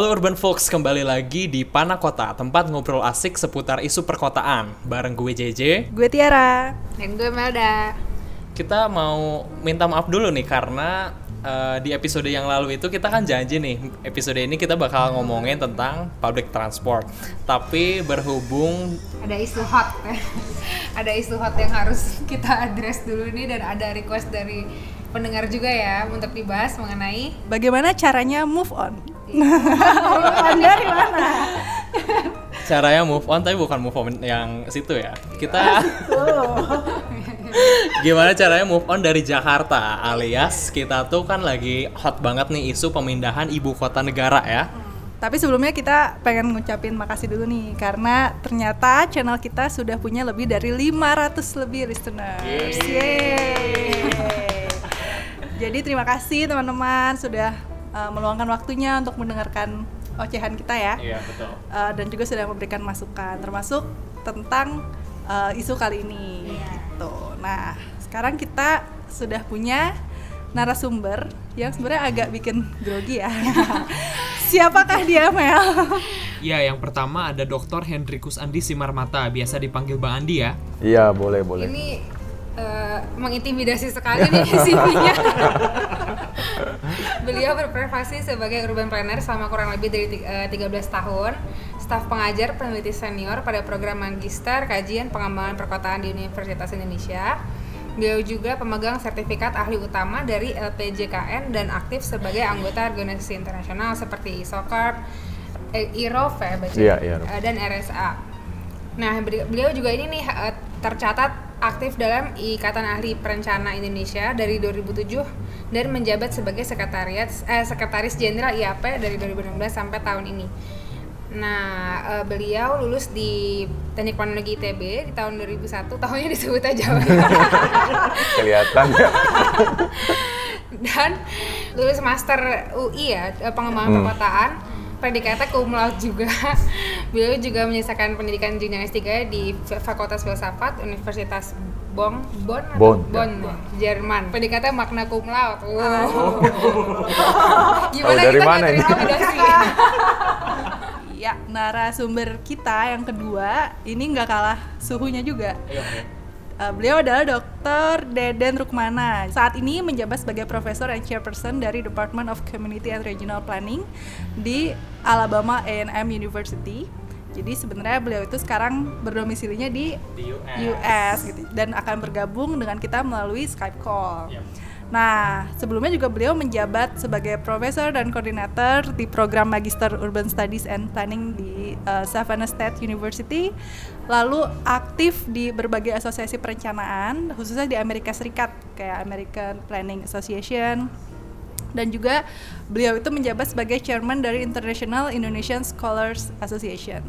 Halo Urban Folks, kembali lagi di Pana Kota, tempat ngobrol asik seputar isu perkotaan. Bareng gue JJ. Gue Tiara. Dan gue Melda. Kita mau minta maaf dulu nih karena uh, di episode yang lalu itu kita kan janji nih, episode ini kita bakal ngomongin tentang public transport. Tapi berhubung ada isu hot, ada isu hot yang harus kita address dulu nih dan ada request dari pendengar juga ya untuk dibahas mengenai bagaimana caranya move on. Move on dari mana? Caranya move on tapi bukan move on yang situ ya. Kita Gimana caranya move on dari Jakarta alias kita tuh kan lagi hot banget nih isu pemindahan ibu kota negara ya. Tapi sebelumnya kita pengen ngucapin makasih dulu nih karena ternyata channel kita sudah punya lebih dari 500 lebih listeners. Yeay. Jadi terima kasih teman-teman sudah uh, meluangkan waktunya untuk mendengarkan ocehan kita ya. Iya betul. Uh, dan juga sudah memberikan masukan termasuk tentang uh, isu kali ini. Iya. Gitu. Nah sekarang kita sudah punya narasumber yang sebenarnya agak bikin grogi ya. Siapakah dia Mel? Ya, yang pertama ada Dr. Hendrikus Andi Simarmata, biasa dipanggil Bang Andi ya. Iya, boleh, boleh. Ini uh, mengintimidasi sekali nih CV-nya. Beliau berprofesi sebagai urban planner selama kurang lebih dari uh, 13 tahun, staf pengajar peneliti senior pada program magister kajian pengembangan perkotaan di Universitas Indonesia Beliau juga pemegang sertifikat ahli utama dari LPJKN dan aktif sebagai anggota organisasi internasional seperti ISOCARP, IROF ya baca, yeah, yeah. dan RSA. Nah, beliau juga ini nih eh, tercatat aktif dalam Ikatan Ahli Perencana Indonesia dari 2007 dan menjabat sebagai sekretariat eh, sekretaris jenderal IAP dari 2016 sampai tahun ini. Nah, uh, beliau lulus di Teknik Teknologi ITB di tahun 2001. Tahunnya disebut aja. Kelihatan ya. Dan lulus master UI ya, eh, pengembangan hmm. perkotaan. Predikatnya cum laude juga. beliau juga menyelesaikan pendidikan jenjang S3 di Fakultas Filsafat Universitas Bonn, Bonn, Bonn, Bonn ya. Jerman. Predikatnya makna cum laude. Wow. Oh. Gimana oh, dari kita mana ini? ya narasumber kita yang kedua ini nggak kalah suhunya juga. Uh, beliau adalah Dr. Deden Rukmana. Saat ini menjabat sebagai profesor and chairperson dari Department of Community and Regional Planning di Alabama A&M University. Jadi sebenarnya beliau itu sekarang berdomisilinya di, di US. US gitu dan akan bergabung dengan kita melalui Skype call. Yep. Nah, sebelumnya juga beliau menjabat sebagai profesor dan koordinator di program Magister Urban Studies and Planning di uh, Savannah State University. Lalu aktif di berbagai asosiasi perencanaan, khususnya di Amerika Serikat, kayak American Planning Association. Dan juga beliau itu menjabat sebagai chairman dari International Indonesian Scholars Association.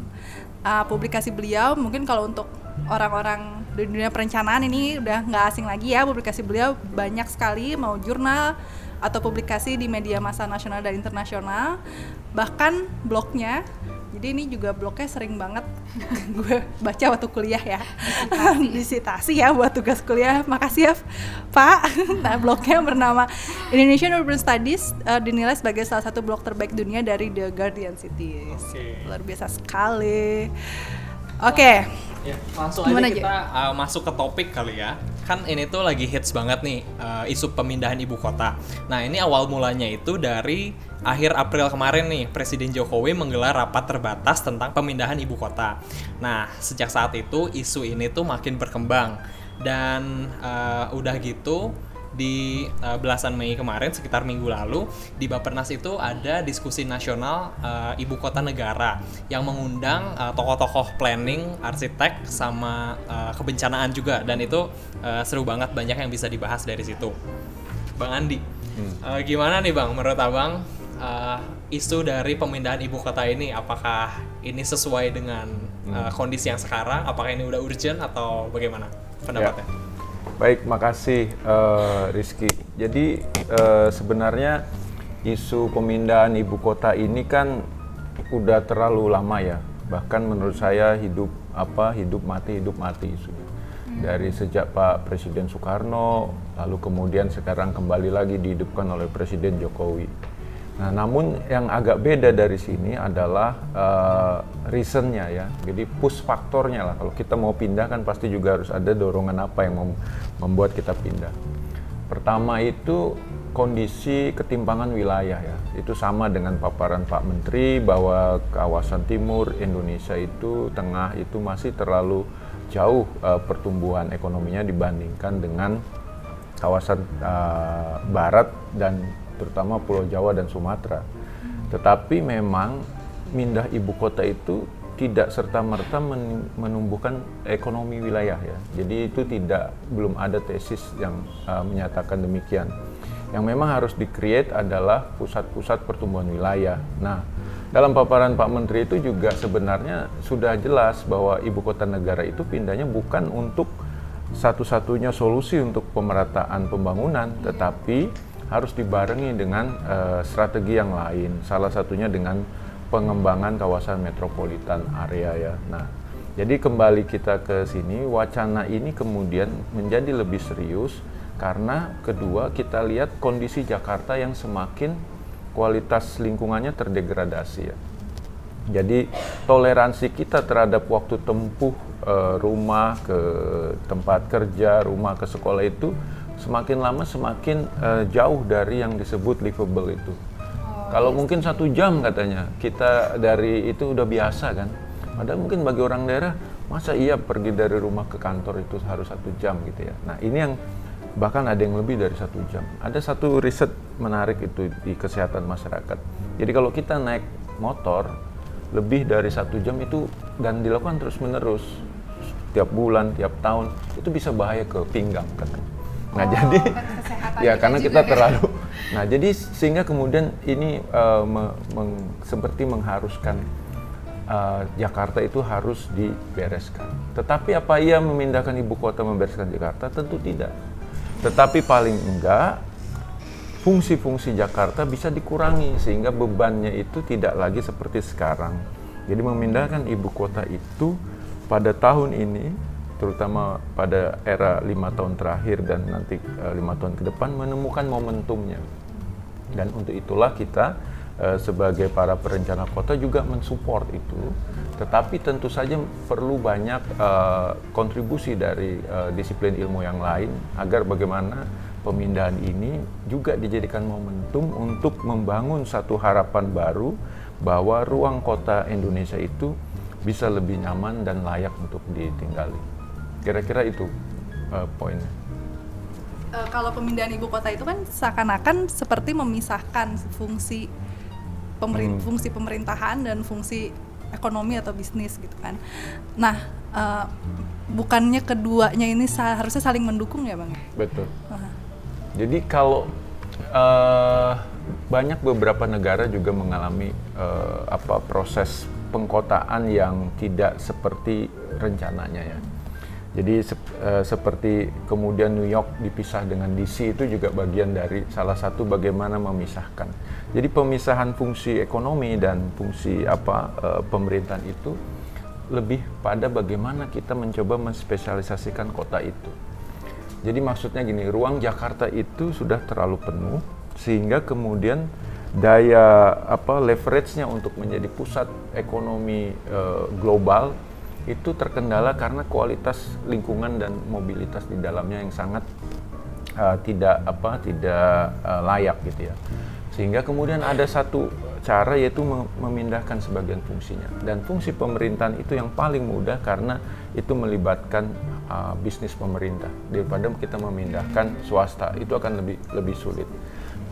Uh, publikasi beliau mungkin kalau untuk orang-orang di dunia perencanaan ini udah nggak asing lagi ya publikasi beliau banyak sekali mau jurnal atau publikasi di media massa nasional dan internasional bahkan blognya jadi ini juga blognya sering banget gue baca waktu kuliah ya. Disitasi ya buat tugas kuliah. Makasih ya pak. Nah blognya bernama Indonesian Urban Studies uh, dinilai sebagai salah satu blog terbaik dunia dari The Guardian Cities. Okay. luar biasa sekali oke okay. Ya, langsung Gimana aja kita uh, masuk ke topik kali ya. Kan ini tuh lagi hits banget nih uh, isu pemindahan ibu kota. Nah, ini awal mulanya itu dari akhir April kemarin nih Presiden Jokowi menggelar rapat terbatas tentang pemindahan ibu kota. Nah, sejak saat itu isu ini tuh makin berkembang dan uh, udah gitu di uh, belasan Mei kemarin sekitar minggu lalu di Bapernas itu ada diskusi nasional uh, ibu kota negara yang mengundang uh, tokoh-tokoh planning, arsitek sama uh, kebencanaan juga dan itu uh, seru banget banyak yang bisa dibahas dari situ. Bang Andi, hmm. uh, gimana nih Bang menurut Abang uh, isu dari pemindahan ibu kota ini apakah ini sesuai dengan uh, kondisi yang sekarang? Apakah ini udah urgent atau bagaimana pendapatnya? Ya. Baik, makasih uh, Rizky. Jadi uh, sebenarnya isu pemindahan ibu kota ini kan udah terlalu lama ya. Bahkan menurut saya hidup apa hidup mati hidup mati isu. Dari sejak Pak Presiden Soekarno, lalu kemudian sekarang kembali lagi dihidupkan oleh Presiden Jokowi. Nah, namun yang agak beda dari sini adalah uh, reasonnya ya. Jadi push faktornya lah. Kalau kita mau pindah kan pasti juga harus ada dorongan apa yang mem membuat kita pindah. Pertama itu kondisi ketimpangan wilayah ya. Itu sama dengan paparan Pak Menteri bahwa kawasan timur Indonesia itu tengah itu masih terlalu jauh uh, pertumbuhan ekonominya dibandingkan dengan kawasan uh, barat dan terutama Pulau Jawa dan Sumatera. Tetapi memang mindah ibu kota itu tidak serta merta menumbuhkan ekonomi wilayah ya. Jadi itu tidak belum ada tesis yang uh, menyatakan demikian. Yang memang harus di-create adalah pusat-pusat pertumbuhan wilayah. Nah, dalam paparan Pak Menteri itu juga sebenarnya sudah jelas bahwa ibu kota negara itu pindahnya bukan untuk satu-satunya solusi untuk pemerataan pembangunan, tetapi harus dibarengi dengan uh, strategi yang lain. Salah satunya dengan pengembangan kawasan metropolitan area ya. Nah, jadi kembali kita ke sini, wacana ini kemudian menjadi lebih serius karena kedua kita lihat kondisi Jakarta yang semakin kualitas lingkungannya terdegradasi ya. Jadi toleransi kita terhadap waktu tempuh e, rumah ke tempat kerja, rumah ke sekolah itu semakin lama semakin uh, jauh dari yang disebut livable itu. Oh, Kalau yes. mungkin satu jam katanya kita dari itu udah biasa kan. Padahal mungkin bagi orang daerah masa iya pergi dari rumah ke kantor itu harus satu jam gitu ya. Nah ini yang bahkan ada yang lebih dari satu jam. Ada satu riset menarik itu di kesehatan masyarakat. Jadi kalau kita naik motor lebih dari satu jam itu dan dilakukan terus menerus tiap bulan, tiap tahun itu bisa bahaya ke pinggang katanya. Nah, oh, jadi ya karena kita ya. terlalu Nah, jadi sehingga kemudian ini uh, me, meng, seperti mengharuskan uh, Jakarta itu harus dibereskan. Tetapi apa ia memindahkan ibu kota membereskan Jakarta? Tentu tidak. Tetapi paling enggak fungsi-fungsi Jakarta bisa dikurangi sehingga bebannya itu tidak lagi seperti sekarang. Jadi memindahkan ibu kota itu pada tahun ini terutama pada era lima tahun terakhir dan nanti uh, lima tahun ke depan menemukan momentumnya dan untuk itulah kita uh, sebagai para perencana kota juga mensupport itu tetapi tentu saja perlu banyak uh, kontribusi dari disiplin ilmu yang lain agar bagaimana pemindahan ini juga dijadikan momentum untuk membangun satu harapan baru bahwa ruang kota Indonesia itu bisa lebih nyaman dan layak untuk ditinggali. Kira-kira itu uh, poinnya. Uh, kalau pemindahan ibu kota itu kan seakan-akan seperti memisahkan fungsi pemerin hmm. fungsi pemerintahan dan fungsi ekonomi atau bisnis gitu kan. Nah, uh, bukannya keduanya ini harusnya saling mendukung ya, Bang? Betul. Uh. Jadi kalau uh, banyak beberapa negara juga mengalami uh, apa proses pengkotaan yang tidak seperti rencananya ya. Jadi sep, uh, seperti kemudian New York dipisah dengan DC itu juga bagian dari salah satu bagaimana memisahkan. Jadi pemisahan fungsi ekonomi dan fungsi apa uh, pemerintahan itu lebih pada bagaimana kita mencoba menspesialisasikan kota itu. Jadi maksudnya gini, ruang Jakarta itu sudah terlalu penuh sehingga kemudian daya apa leverage-nya untuk menjadi pusat ekonomi uh, global itu terkendala karena kualitas lingkungan dan mobilitas di dalamnya yang sangat uh, tidak apa tidak uh, layak gitu ya. Sehingga kemudian ada satu cara yaitu memindahkan sebagian fungsinya. Dan fungsi pemerintahan itu yang paling mudah karena itu melibatkan uh, bisnis pemerintah. Daripada kita memindahkan swasta itu akan lebih lebih sulit.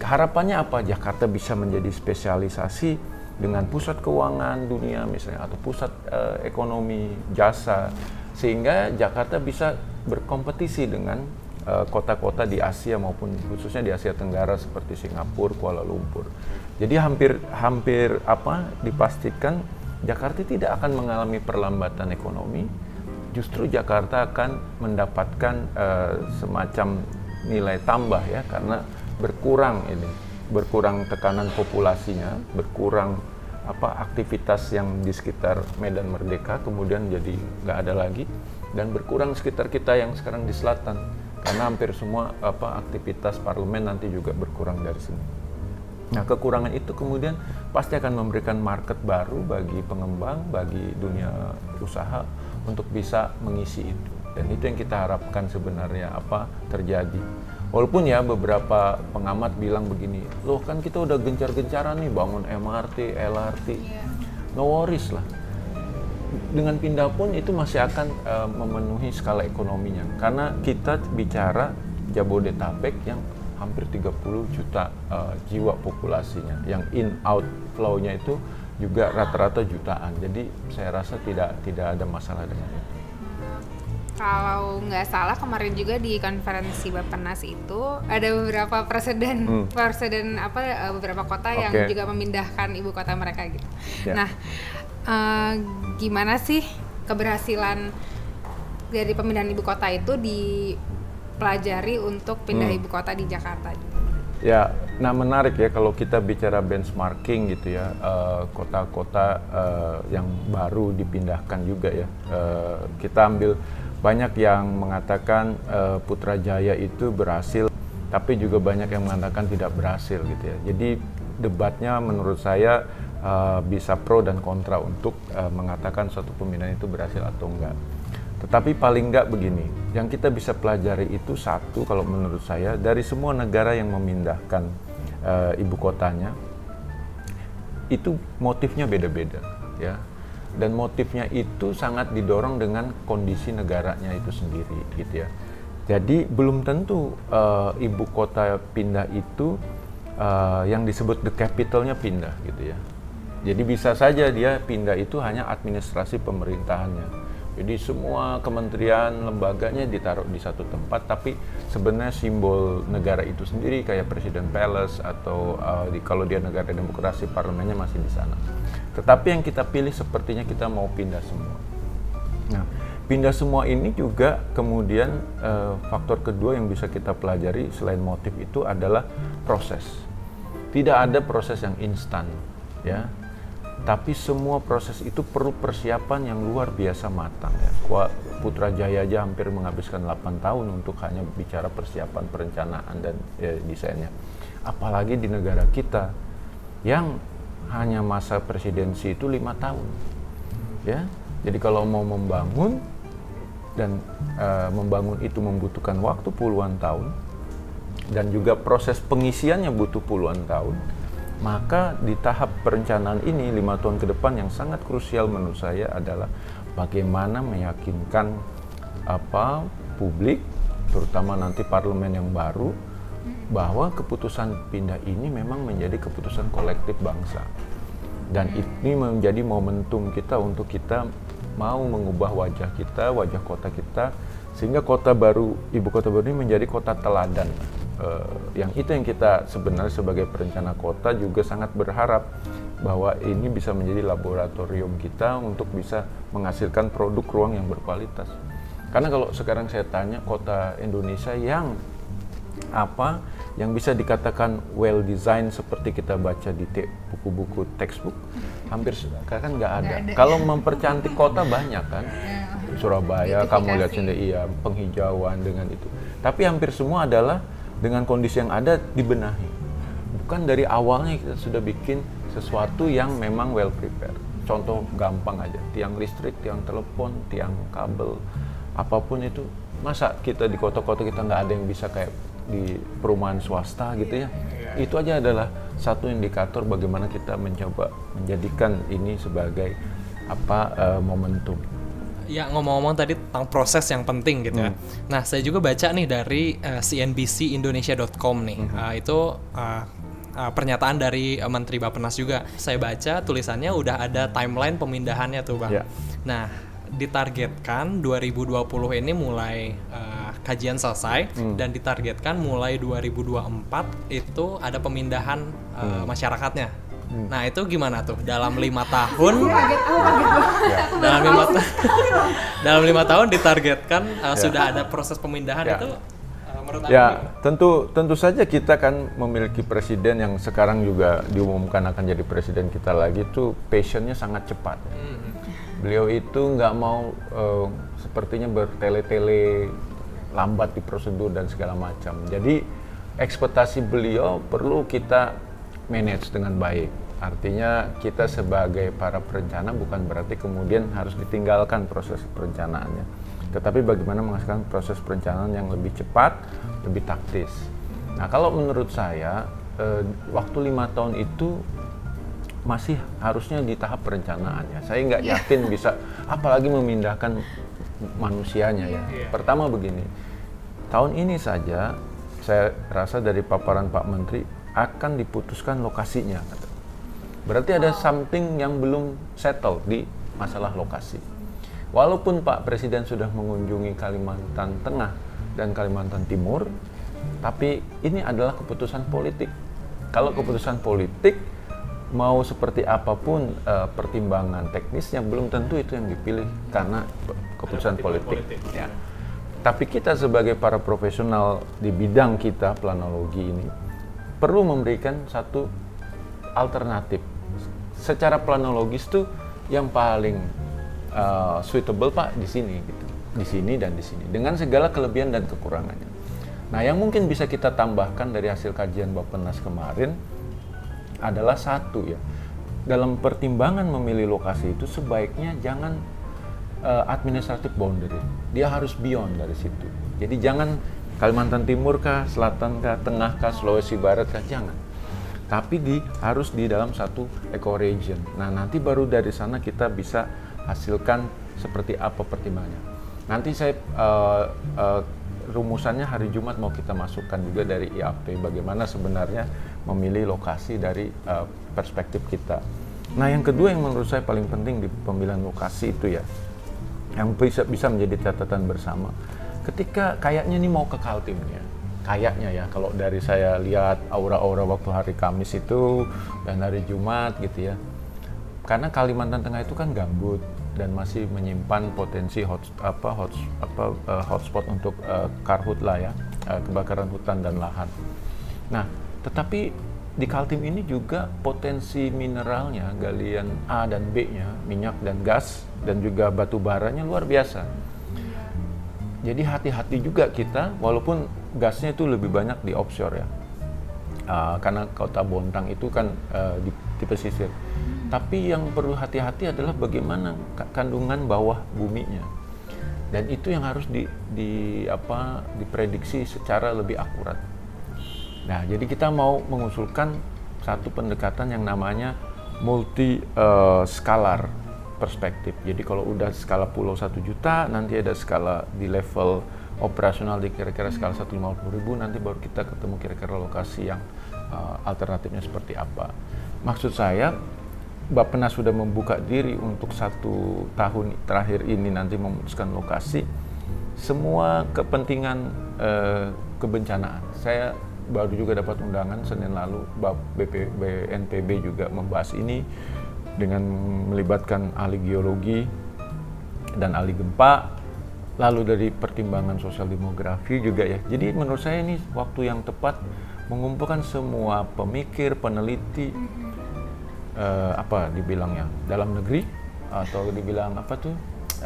Harapannya apa? Jakarta bisa menjadi spesialisasi dengan pusat keuangan dunia misalnya atau pusat uh, ekonomi jasa sehingga Jakarta bisa berkompetisi dengan eh, kota-kota uh, di Asia maupun khususnya di Asia Tenggara seperti Singapura, Kuala Lumpur. Jadi hampir hampir apa dipastikan Jakarta tidak akan mengalami perlambatan ekonomi, justru Jakarta akan mendapatkan uh, semacam nilai tambah ya karena berkurang ini berkurang tekanan populasinya, berkurang apa aktivitas yang di sekitar Medan Merdeka kemudian jadi nggak ada lagi dan berkurang sekitar kita yang sekarang di selatan karena hampir semua apa aktivitas parlemen nanti juga berkurang dari sini. Nah, kekurangan itu kemudian pasti akan memberikan market baru bagi pengembang, bagi dunia usaha untuk bisa mengisi itu. Dan itu yang kita harapkan sebenarnya apa terjadi. Walaupun ya beberapa pengamat bilang begini, loh kan kita udah gencar-gencaran nih bangun MRT, LRT, iya. no worries lah. Dengan pindah pun itu masih akan uh, memenuhi skala ekonominya, karena kita bicara Jabodetabek yang hampir 30 juta uh, jiwa populasinya yang in out flow-nya itu juga rata-rata jutaan. Jadi saya rasa tidak tidak ada masalah dengan itu. Kalau nggak salah kemarin juga di konferensi Bapenas itu ada beberapa presiden hmm. presiden apa eh, beberapa kota okay. yang juga memindahkan ibu kota mereka gitu. Yeah. Nah, uh, gimana sih keberhasilan dari pemindahan ibu kota itu di pelajari untuk pindah hmm. ibu kota di Jakarta Ya, nah menarik ya kalau kita bicara benchmarking gitu ya, eh, kota-kota uh, uh, yang baru dipindahkan juga ya. Uh, kita ambil banyak yang mengatakan uh, Putrajaya itu berhasil, tapi juga banyak yang mengatakan tidak berhasil gitu ya. Jadi debatnya menurut saya uh, bisa pro dan kontra untuk uh, mengatakan suatu pemindahan itu berhasil atau enggak. Tetapi paling enggak begini, yang kita bisa pelajari itu satu kalau menurut saya dari semua negara yang memindahkan uh, ibu kotanya itu motifnya beda-beda ya. Dan motifnya itu sangat didorong dengan kondisi negaranya itu sendiri gitu ya. Jadi belum tentu uh, ibu kota pindah itu uh, yang disebut the capitalnya pindah gitu ya. Jadi bisa saja dia pindah itu hanya administrasi pemerintahannya jadi semua kementerian, lembaganya ditaruh di satu tempat, tapi sebenarnya simbol negara itu sendiri kayak Presiden Palace atau uh, di, kalau dia negara demokrasi parlemennya masih di sana. Tetapi yang kita pilih sepertinya kita mau pindah semua. Nah, pindah semua ini juga kemudian uh, faktor kedua yang bisa kita pelajari selain motif itu adalah proses. Tidak ada proses yang instan, ya tapi semua proses itu perlu persiapan yang luar biasa matang ya. Putrajaya aja hampir menghabiskan 8 tahun untuk hanya bicara persiapan perencanaan dan ya, desainnya. Apalagi di negara kita yang hanya masa presidensi itu lima tahun, ya. Jadi kalau mau membangun dan uh, membangun itu membutuhkan waktu puluhan tahun dan juga proses pengisiannya butuh puluhan tahun maka di tahap perencanaan ini lima tahun ke depan yang sangat krusial menurut saya adalah bagaimana meyakinkan apa publik terutama nanti parlemen yang baru bahwa keputusan pindah ini memang menjadi keputusan kolektif bangsa dan ini menjadi momentum kita untuk kita mau mengubah wajah kita wajah kota kita sehingga kota baru ibu kota baru ini menjadi kota teladan uh, yang itu yang kita sebenarnya sebagai perencana kota juga sangat berharap bahwa ini bisa menjadi laboratorium kita untuk bisa menghasilkan produk ruang yang berkualitas. Karena kalau sekarang saya tanya kota Indonesia yang apa yang bisa dikatakan well design seperti kita baca di buku-buku textbook hampir kan nggak ada. ada. Kalau mempercantik kota banyak kan. Ya. Surabaya kamu lihat sendiri iya penghijauan dengan itu. Tapi hampir semua adalah dengan kondisi yang ada dibenahi. Bukan dari awalnya kita sudah bikin sesuatu yang memang well prepared. Contoh gampang aja, tiang listrik, tiang telepon, tiang kabel, apa pun itu. Masa kita di kota-kota kita nggak ada yang bisa kayak di perumahan swasta gitu ya? Itu aja adalah satu indikator bagaimana kita mencoba menjadikan ini sebagai apa uh, momentum ya ngomong-ngomong tadi tentang proses yang penting gitu ya. hmm. Nah, saya juga baca nih dari uh, eh, cnbcindonesia.com nih. Hmm. Uh, itu uh, uh, pernyataan dari uh, Menteri Bappenas juga. Saya baca tulisannya udah ada timeline pemindahannya tuh, Bang. Yeah. Nah, ditargetkan 2020 ini mulai uh, kajian selesai hmm. dan ditargetkan mulai 2024 itu ada pemindahan uh, hmm. masyarakatnya Hmm. Nah itu gimana tuh dalam lima tahun? ya. dalam lima tahun, dalam lima tahun ditargetkan uh, ya. sudah ada proses pemindahan ya. itu. Uh, ya tentu tentu saja kita kan memiliki presiden yang sekarang juga diumumkan akan jadi presiden kita lagi itu passionnya sangat cepat. Hmm. Beliau itu nggak mau uh, sepertinya bertele-tele lambat di prosedur dan segala macam. Jadi ekspektasi beliau perlu kita manage dengan baik. Artinya kita sebagai para perencana bukan berarti kemudian harus ditinggalkan proses perencanaannya. Tetapi bagaimana menghasilkan proses perencanaan yang lebih cepat, lebih taktis. Nah kalau menurut saya eh, waktu lima tahun itu masih harusnya di tahap perencanaannya. Saya nggak iya. yakin bisa, apalagi memindahkan manusianya ya. Yeah. Pertama begini, tahun ini saja saya rasa dari paparan Pak Menteri akan diputuskan lokasinya. Berarti ada something yang belum settle di masalah lokasi. Walaupun Pak Presiden sudah mengunjungi Kalimantan Tengah dan Kalimantan Timur, tapi ini adalah keputusan politik. Kalau keputusan politik mau seperti apa pun uh, pertimbangan teknisnya belum tentu itu yang dipilih karena keputusan politik. politik. Ya. Tapi kita sebagai para profesional di bidang kita planologi ini perlu memberikan satu alternatif. Secara planologis tuh yang paling uh, suitable pak di sini, gitu. di sini dan di sini dengan segala kelebihan dan kekurangannya. Nah yang mungkin bisa kita tambahkan dari hasil kajian Bapenas kemarin adalah satu ya. Dalam pertimbangan memilih lokasi itu sebaiknya jangan uh, administrative boundary. Dia harus beyond dari situ. Jadi jangan Kalimantan Timur kah, Selatan kah, Tengah kah, Sulawesi Barat kah, jangan. Tapi di harus di dalam satu ecoregion. Nah, nanti baru dari sana kita bisa hasilkan seperti apa pertimbangannya. Nanti saya uh, uh, rumusannya hari Jumat mau kita masukkan juga dari IAP bagaimana sebenarnya memilih lokasi dari uh, perspektif kita. Nah, yang kedua yang menurut saya paling penting di pemilihan lokasi itu ya, yang bisa bisa menjadi catatan bersama. Ketika kayaknya ini mau ke Kaltim ya, kayaknya ya kalau dari saya lihat aura-aura waktu hari Kamis itu dan hari Jumat gitu ya. Karena Kalimantan Tengah itu kan gambut dan masih menyimpan potensi hot apa hot apa uh, hotspot untuk uh, karhut lah ya, uh, kebakaran hutan dan lahan. Nah, tetapi di Kaltim ini juga potensi mineralnya, galian A dan B-nya, minyak dan gas, dan juga batu baranya luar biasa. Jadi hati-hati juga kita, walaupun gasnya itu lebih banyak di offshore ya. Uh, karena kota Bontang itu kan uh, di, di pesisir. Tapi yang perlu hati-hati adalah bagaimana kandungan bawah buminya. Dan itu yang harus di, di apa diprediksi secara lebih akurat. Nah, jadi kita mau mengusulkan satu pendekatan yang namanya multi uh, skalar perspektif. Jadi kalau udah skala pulau satu juta, nanti ada skala di level operasional di kira-kira skala 150 ribu, nanti baru kita ketemu kira-kira lokasi yang uh, alternatifnya seperti apa. Maksud saya, Bappenas sudah membuka diri untuk satu tahun terakhir ini nanti memutuskan lokasi. Semua kepentingan uh, kebencanaan. Saya baru juga dapat undangan Senin lalu BP, BNPB juga membahas ini dengan melibatkan ahli geologi dan ahli gempa lalu dari pertimbangan sosial demografi juga ya jadi menurut saya ini waktu yang tepat mengumpulkan semua pemikir peneliti uh, apa dibilangnya dalam negeri atau dibilang apa tuh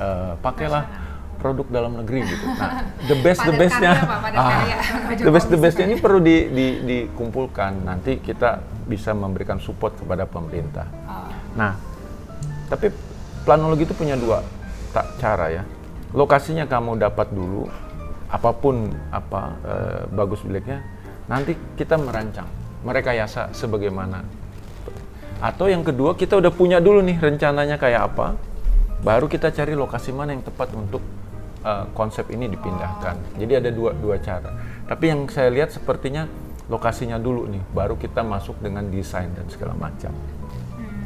uh, pakailah produk dalam negeri gitu. Nah, the best the bestnya, ah, the best the bestnya ini perlu di, di, dikumpulkan. Nanti kita bisa memberikan support kepada pemerintah. Nah, tapi planologi itu punya dua tak cara ya. Lokasinya kamu dapat dulu, apa pun apa e, bagus jeleknya. Nanti kita merancang, mereka yasa sebagaimana. Atau yang kedua kita udah punya dulu nih rencananya kayak apa, baru kita cari lokasi mana yang tepat untuk uh, konsep ini dipindahkan. Jadi ada dua dua cara. Tapi yang saya lihat sepertinya lokasinya dulu nih, baru kita masuk dengan desain dan segala macam.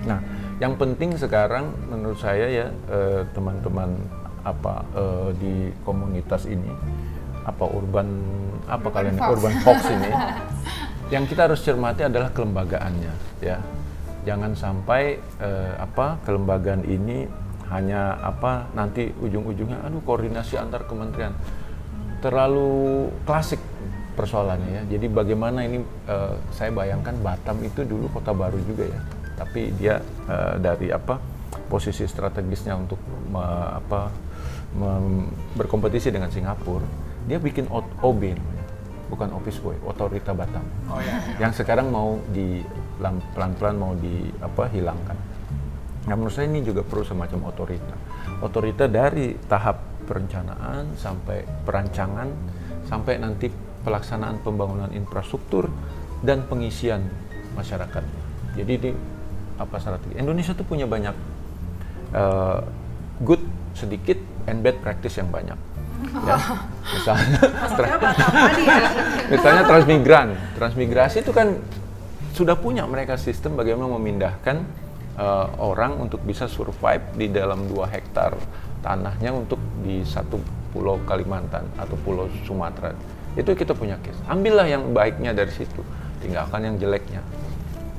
Nah, yang penting sekarang menurut saya ya eh, teman-teman uh, apa uh, di komunitas ini apa urban apa urban kalian fox. urban fox ini yang kita harus cermati adalah kelembagaannya ya jangan sampai uh, apa kelembagaan ini hanya apa nanti ujung-ujungnya aduh koordinasi antar kementerian terlalu klasik persoalannya ya. Jadi bagaimana ini uh, saya bayangkan Batam itu dulu kota baru juga ya. Tapi dia uh, dari apa posisi strategisnya untuk me, apa me, berkompetisi dengan Singapura, dia bikin OB bukan office boy, otorita Batam. Oh, iya, iya. Yang sekarang mau di pelan-pelan mau di apa hilangkan. Nah menurut saya ini juga perlu semacam otorita. Otorita dari tahap perencanaan sampai perancangan sampai nanti pelaksanaan pembangunan infrastruktur dan pengisian masyarakat. Jadi di apa strategi Indonesia tuh punya banyak uh, good sedikit and bad practice yang banyak. Ya misalnya misalnya transmigran. Transmigrasi itu kan sudah punya mereka sistem bagaimana memindahkan uh, orang untuk bisa survive di dalam dua hektar tanahnya untuk di satu pulau Kalimantan atau pulau Sumatera. Itu kita punya case. Ambillah yang baiknya dari situ. Tinggalkan yang jeleknya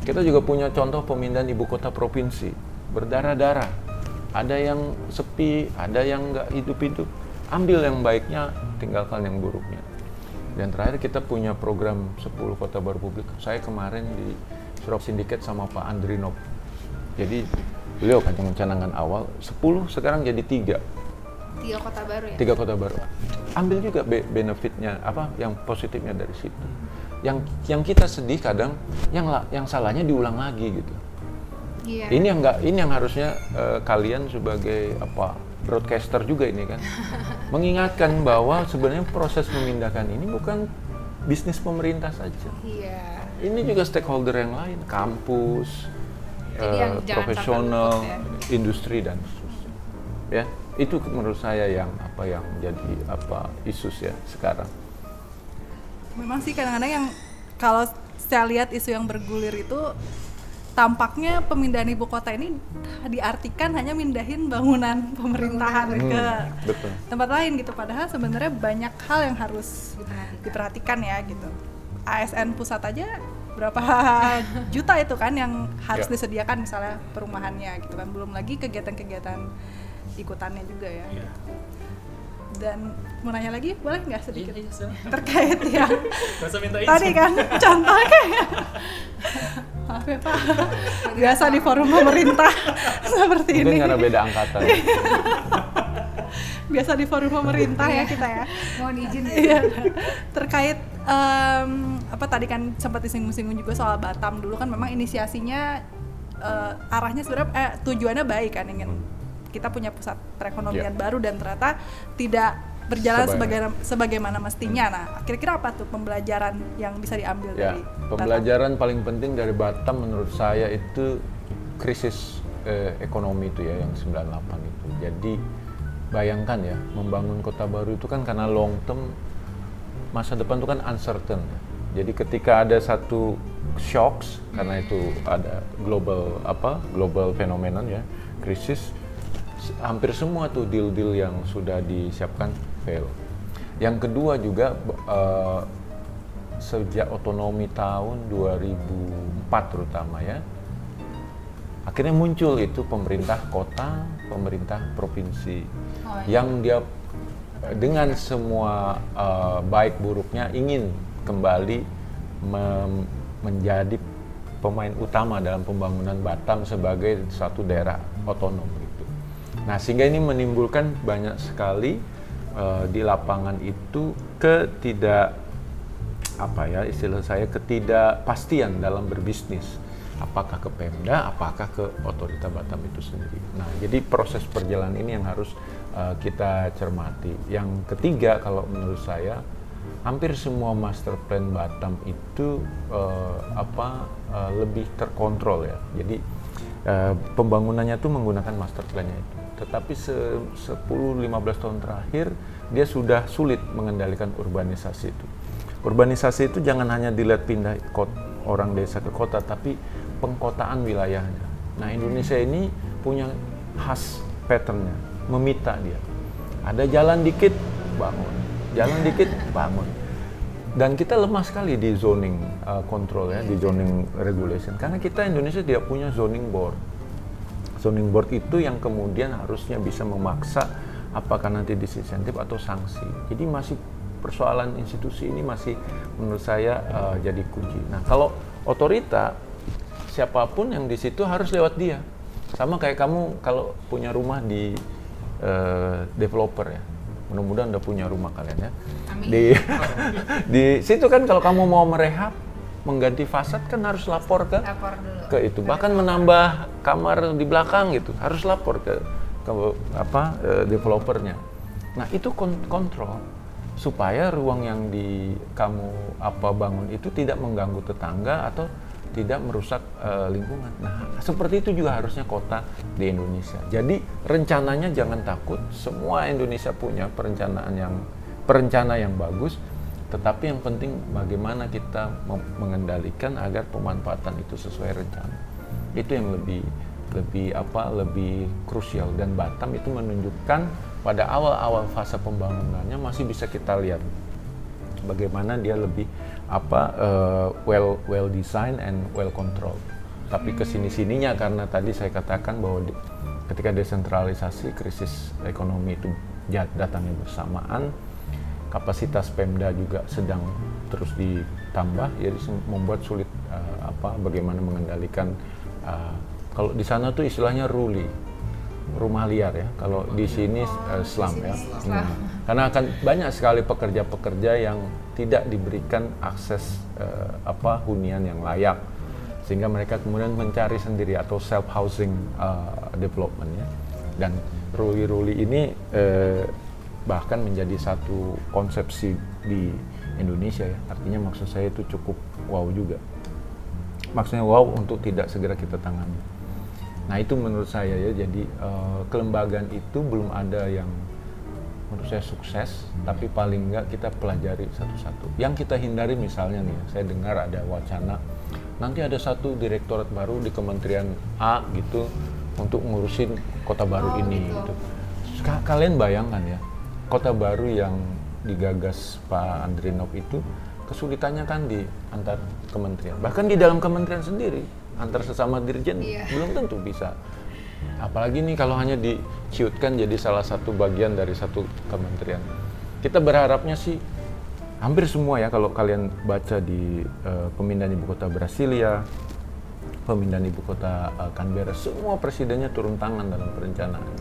kita juga punya contoh pemindahan ibu kota provinsi berdarah-darah ada yang sepi ada yang nggak hidup-hidup ambil yang baiknya, tinggalkan yang buruknya. Dan terakhir kita punya program 10 kota baru publik. Saya kemarin di Surab Sindiket sama Pak Andrinov. Jadi beliau kan yang canangan awal 10 sekarang jadi tiga. Tiga kota baru ya? Tiga kota baru. Ambil juga be benefitnya apa yang positifnya dari situ. Yang yang kita sedih kadang yang yang salahnya diulang lagi gitu. Iya. Ini yang enggak ini yang harusnya uh, kalian sebagai apa broadcaster juga ini kan mengingatkan bahwa sebenarnya proses memindahkan ini bukan bisnis pemerintah saja. Iya. Ini juga stakeholder yang lain, kampus, uh, profesional, ya. industri dan seterusnya. Ya, itu menurut saya yang apa yang jadi apa isu ya sekarang. Memang sih kadang-kadang yang kalau saya lihat isu yang bergulir itu tampaknya pemindahan ibu kota ini diartikan hanya mindahin bangunan pemerintahan hmm, ke betul. tempat lain gitu padahal sebenarnya banyak hal yang harus diperhatikan ya gitu ASN pusat aja berapa juta itu kan yang harus ya. disediakan misalnya perumahannya gitu kan belum lagi kegiatan-kegiatan ikutannya juga ya ya. Dan mau nanya lagi boleh nggak sedikit? Iya, iya, terkait yang tadi kan contohnya kayak maaf ya pak. Biasa di forum pemerintah. Seperti Mungkin ini. karena beda angkatan. Biasa di forum pemerintah ya kita ya. Mohon izin. Ya. terkait um, apa tadi kan sempat disinggung-singgung juga soal Batam. Dulu kan memang inisiasinya uh, arahnya sebenarnya eh, tujuannya baik kan ingin kita punya pusat perekonomian yeah. baru dan ternyata tidak berjalan sebagai sebagaimana mestinya. Nah, kira-kira apa tuh pembelajaran yang bisa diambil ya, dari pembelajaran Batam? paling penting dari Batam menurut saya itu krisis eh, ekonomi itu ya yang 98 itu. Jadi bayangkan ya, membangun kota baru itu kan karena long term masa depan itu kan uncertain. Ya. Jadi ketika ada satu shocks karena itu ada global apa global phenomenon ya krisis hampir semua tuh deal-deal yang sudah disiapkan fail. Yang kedua juga uh, sejak otonomi tahun 2004 terutama ya, akhirnya muncul itu pemerintah kota, pemerintah provinsi oh, iya. yang dia dengan semua uh, baik buruknya ingin kembali menjadi pemain utama dalam pembangunan Batam sebagai satu daerah otonom. Nah, sehingga ini menimbulkan banyak sekali uh, di lapangan itu ketidak apa ya istilah saya ketidakpastian dalam berbisnis. Apakah ke Pemda apakah ke otorita Batam itu sendiri. Nah jadi proses perjalanan ini yang harus uh, kita cermati. Yang ketiga kalau menurut saya hampir semua master plan Batam itu uh, apa uh, lebih terkontrol ya. Jadi uh, pembangunannya itu menggunakan master plannya itu tetapi se 10-15 tahun terakhir dia sudah sulit mengendalikan urbanisasi itu. Urbanisasi itu jangan hanya dilihat pindah kota, orang desa ke kota, tapi pengkotaan wilayahnya. Nah Indonesia ini punya khas patternnya, memita dia. Ada jalan dikit, bangun. Jalan dikit, bangun. Dan kita lemah sekali di zoning uh, control ya, di zoning regulation. Karena kita Indonesia tidak punya zoning board zoning board itu yang kemudian harusnya bisa memaksa apakah nanti disinsentif atau sanksi. Jadi masih persoalan institusi ini masih menurut saya uh, jadi kunci. Nah kalau otorita siapa pun yang di situ harus lewat dia. Sama kayak kamu kalau punya rumah di uh, developer ya, mudah-mudahan udah punya rumah kalian ya. Di di situ kan kalau kamu mau merehab mengganti fasad kan harus lapor ke lapor dulu. ke itu bahkan menambah kamar di belakang gitu harus lapor ke ke apa eh, developernya nah itu kon- kontrol supaya ruang yang di kamu apa bangun itu tidak mengganggu tetangga atau tidak merusak eh, lingkungan. Nah, seperti itu juga harusnya kota di Indonesia. Jadi rencananya jangan takut, semua Indonesia punya perencanaan yang perencana yang bagus, tetapi yang penting bagaimana kita mengendalikan agar pemanfaatan itu sesuai rencana. Itu yang lebih lebih apa lebih krusial dan Batam itu menunjukkan pada awal-awal fase pembangunannya masih bisa kita lihat bagaimana dia lebih apa uh, well well design and well control. Tapi ke sini sininya karena tadi saya katakan bahwa ketika desentralisasi krisis ekonomi itu datangnya bersamaan, kapasitas Pemda juga sedang terus ditambah, jadi sem- membuat sulit uh, apa bagaimana mengendalikan uh, kalau di sana tuh istilahnya ruli rumah liar ya. Kalau di sini uh, slum ya. Hmm. Karena akan banyak sekali pekerja-pekerja yang tidak diberikan akses uh, apa hunian yang layak sehingga mereka kemudian mencari sendiri atau self housing uh, development ya. Dan ruli-ruli ini uh, bahkan menjadi satu konsepsi di Indonesia ya. Artinya maksud saya itu cukup wow juga. Maksudnya wow untuk tidak segera kita tangani. Nah itu menurut saya ya, jadi eh, kelembagaan itu belum ada yang menurut saya sukses, tapi paling enggak kita pelajari satu-satu. Yang kita hindari misalnya nih, saya dengar ada wacana, nanti ada satu direktorat baru di Kementerian A gitu untuk ngurusin kota baru Oh, ini. gitu. Gitu. Ka- Kalian bayangkan ya, kota baru yang digagas Pak Andrinov itu kesulitannya kan di antar kementerian, bahkan di dalam kementerian sendiri antar sesama dirjen Iya. belum tentu bisa. Apalagi nih kalau hanya diciutkan jadi salah satu bagian dari satu kementerian. Kita berharapnya sih hampir semua ya kalau kalian baca di eh, pemindahan ibu kota Brasilia, pemindahan ibu kota eh, Canberra, semua presidennya turun tangan dalam perencanaan,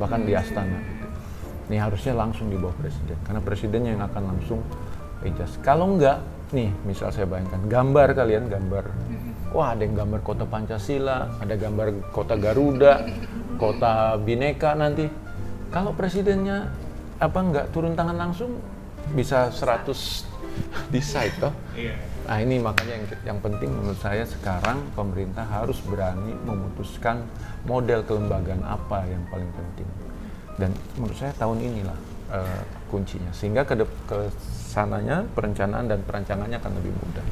bahkan di Astana. Ini harusnya langsung di bawah presiden, karena presidennya yang akan langsung adjust. Kalau enggak, nih misal saya bayangkan gambar kalian gambar, wah ada yang gambar kota Pancasila, ada gambar kota Garuda, kota Bineka nanti. Kalau presidennya apa enggak turun tangan langsung bisa 100 decide toh. Nah ini makanya yang, yang penting menurut saya sekarang pemerintah harus berani memutuskan model kelembagaan apa yang paling penting. Dan menurut saya tahun inilah eh, kuncinya. Sehingga ke, dep- ke sananya perencanaan dan perancangannya akan lebih mudah.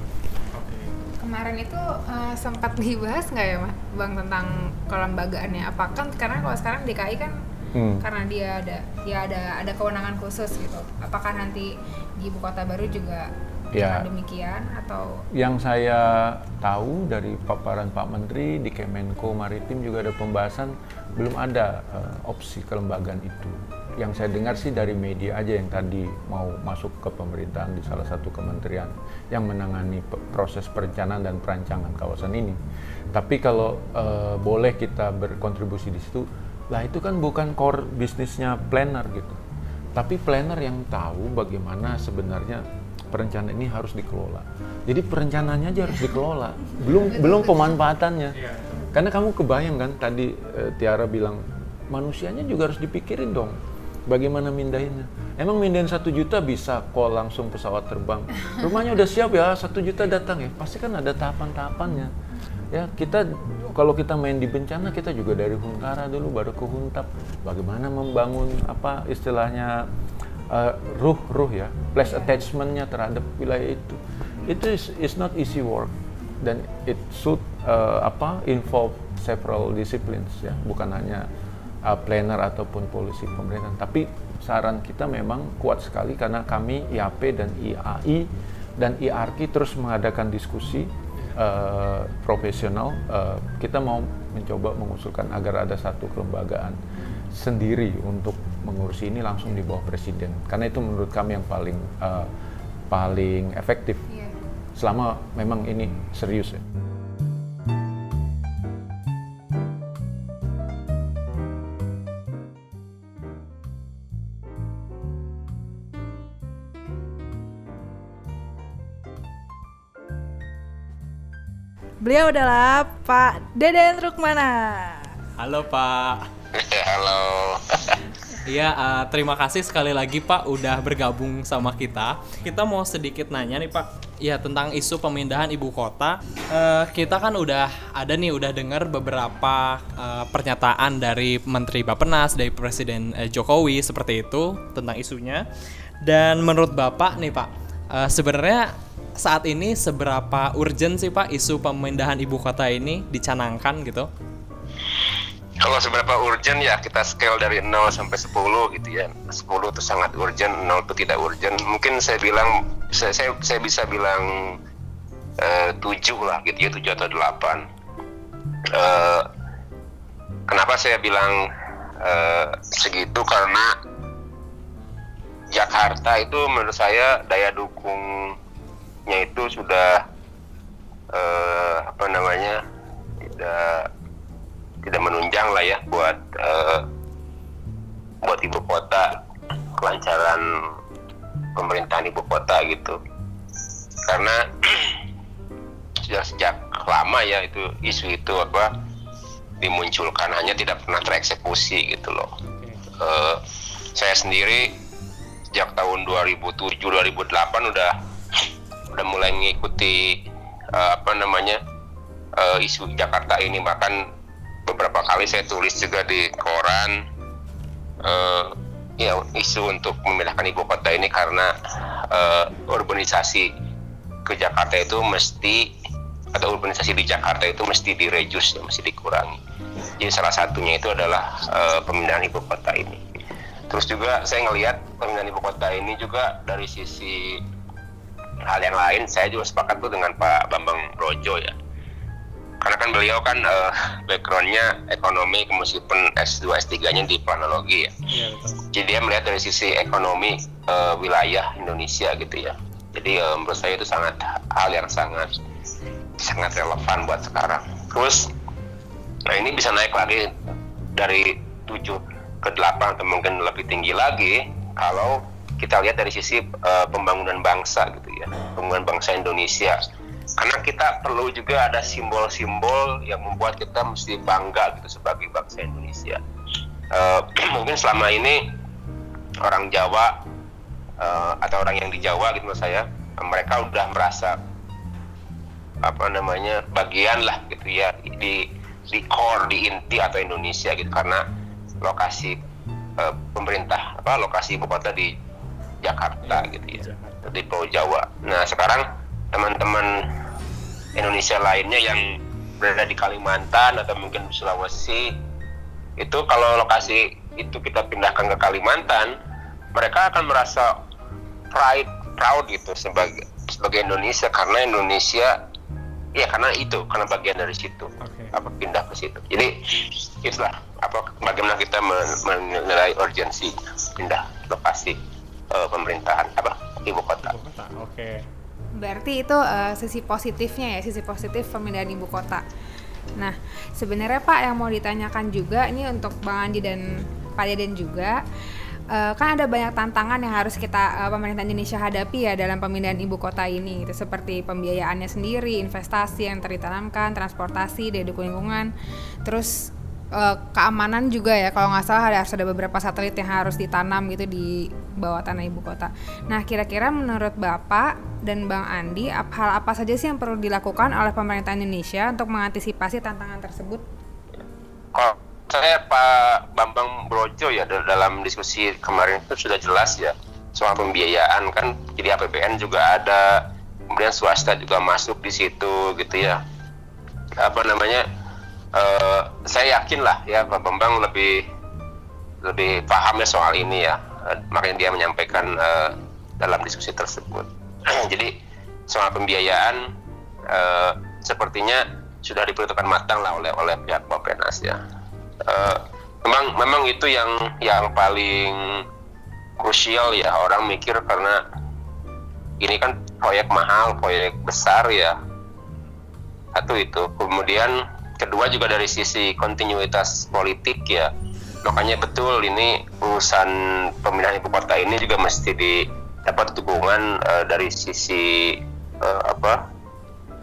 Kemarin itu eh, sempat dibahas nggak ya, Mas, Bang tentang kelembagaannya? Apakah karena kalau sekarang DKI kan Hmm. karena dia ada ya ada ada kewenangan khusus gitu. Apakah nanti di ibu kota baru juga Ya. demikian atau Yang saya tahu dari paparan Pak Menteri di Kemenko Maritim juga ada pembahasan belum ada eh, opsi kelembagaan itu. Yang saya dengar sih dari media aja yang tadi mau masuk ke pemerintahan di salah satu kementerian yang menangani proses perencanaan dan perancangan kawasan ini. Tapi kalau eh, boleh kita berkontribusi di situ, lah itu kan bukan core bisnisnya planner gitu. Tapi planner yang tahu bagaimana sebenarnya perencanaan ini harus dikelola. Jadi perencanaannya aja harus dikelola, belum belum pemanfaatannya. Karena kamu kebayang kan tadi eh, Tiara bilang manusianya juga harus dipikirin dong. Bagaimana mindahinnya? Emang mindahin satu juta bisa kok langsung pesawat terbang? Rumahnya udah siap ya, satu juta datang ya. Pasti kan ada tahapan-tahapannya. Ya kita kalau kita main di bencana kita juga dari Huntara dulu baru ke Huntap. Bagaimana membangun apa istilahnya uh, ruh-ruh ya, place attachmentnya terhadap wilayah itu. Itu is, is not easy work dan it should uh, apa involve several disciplines ya, bukan hanya uh, planner ataupun polisi pemerintahan. Tapi saran kita memang kuat sekali karena kami IAP dan IAI dan IARKI terus mengadakan diskusi uh, profesional. Uh, kita mau mencoba mengusulkan agar ada satu kelembagaan sendiri untuk mengurusi ini langsung di bawah presiden karena itu menurut kami yang paling uh, paling efektif selama memang ini serius ya. Beliau adalah Pak Deden Rukmana. Halo Pak. Halo. Iya, uh, terima kasih sekali lagi Pak udah bergabung sama kita. Kita mau sedikit nanya nih Pak, ya tentang isu pemindahan ibu kota. Uh, kita kan udah ada nih, udah dengar beberapa uh, pernyataan dari Menteri Bapenas, dari Presiden uh, Jokowi seperti itu tentang isunya. Dan menurut Bapak nih Pak, uh, sebenarnya saat ini seberapa urgent sih Pak isu pemindahan ibu kota ini dicanangkan gitu? Kalau seberapa urgent ya kita scale dari 0 sampai 10 gitu ya. 10 itu sangat urgent, 0 itu tidak urgent. Mungkin saya bilang saya saya, saya bisa bilang uh, 7 lah gitu ya, 7 atau 8. Uh, eh, kenapa saya bilang uh, segitu karena Jakarta itu menurut saya daya dukungnya itu sudah uh, apa namanya tidak tidak menunjang lah ya buat uh, buat ibu kota kelancaran pemerintahan ibu kota gitu. Karena sudah sejak lama ya itu isu itu apa dimunculkan hanya tidak pernah tereksekusi gitu loh. Uh, saya sendiri sejak tahun 2007 2008 udah udah mulai mengikuti uh, apa namanya uh, isu Jakarta ini. Bahkan beberapa kali saya tulis juga di koran uh, ya isu untuk memindahkan ibu kota ini karena uh, urbanisasi ke Jakarta itu mesti atau urbanisasi di Jakarta itu mesti direjus ya mesti dikurangi. Jadi salah satunya itu adalah uh, pemindahan ibu kota ini. Terus juga saya ngelihat pemindahan ibu kota ini juga dari sisi hal yang lain saya juga sepakat tuh dengan Pak Bambang Brojo ya karena kan beliau kan uh, backgroundnya ekonomi meskipun S2 S3-nya di planologi ya. Betul. Jadi dia melihat dari sisi ekonomi uh, wilayah Indonesia gitu ya. Jadi uh, menurut saya itu sangat hal yang sangat sangat relevan buat sekarang. Terus nah ini bisa naik lagi dari 7 ke 8 atau mungkin lebih tinggi lagi kalau kita lihat dari sisi uh, pembangunan bangsa gitu ya. Pembangunan bangsa Indonesia karena kita perlu juga ada simbol-simbol yang membuat kita mesti bangga gitu sebagai bangsa Indonesia. Uh, mungkin selama ini orang Jawa uh, atau orang yang di Jawa gitu menurut saya mereka udah merasa apa namanya bagian lah gitu ya di di core di inti atau Indonesia gitu karena lokasi uh, pemerintah apa lokasi ibu kota di Jakarta gitu ya di Pulau Jawa. Nah sekarang teman-teman Indonesia lainnya yang berada di Kalimantan atau mungkin di Sulawesi itu kalau lokasi itu kita pindahkan ke Kalimantan mereka akan merasa pride proud gitu sebagai sebagai Indonesia karena Indonesia ya karena itu karena bagian dari situ okay. apa pindah ke situ jadi itulah apa bagaimana kita menilai urgensi pindah lokasi uh, pemerintahan apa ibu kota. Ibu kota. Oke. Okay. Berarti itu uh, sisi positifnya ya, sisi positif pemindahan ibu kota. Nah, sebenarnya Pak yang mau ditanyakan juga ini untuk Bang Andi dan Pak Deden juga. Uh, kan ada banyak tantangan yang harus kita uh, pemerintah Indonesia hadapi ya dalam pemindahan ibu kota ini itu seperti pembiayaannya sendiri, investasi yang ditanamkan, transportasi, daya dukung lingkungan, terus uh, keamanan juga ya kalau nggak salah harus ada beberapa satelit yang harus ditanam gitu di bawah tanah ibu kota. Nah kira-kira menurut bapak dan bang Andi hal apa saja sih yang perlu dilakukan oleh pemerintah Indonesia untuk mengantisipasi tantangan tersebut? Kalau saya Pak Bambang Brojo ya dalam diskusi kemarin itu sudah jelas ya soal pembiayaan kan jadi APBN juga ada kemudian swasta juga masuk di situ gitu ya apa namanya uh, saya yakin lah ya Pak Bambang lebih lebih paham ya soal ini ya. Uh, makanya dia menyampaikan uh, dalam diskusi tersebut. Jadi soal pembiayaan uh, sepertinya sudah diperhitungkan matang lah oleh oleh pihak Bapenas ya. Uh, memang memang itu yang yang paling krusial ya. Orang mikir karena ini kan proyek mahal proyek besar ya. Satu itu. Kemudian kedua juga dari sisi kontinuitas politik ya makanya betul ini urusan pemindahan ibu kota ini juga mesti didapat dukungan uh, dari sisi uh, apa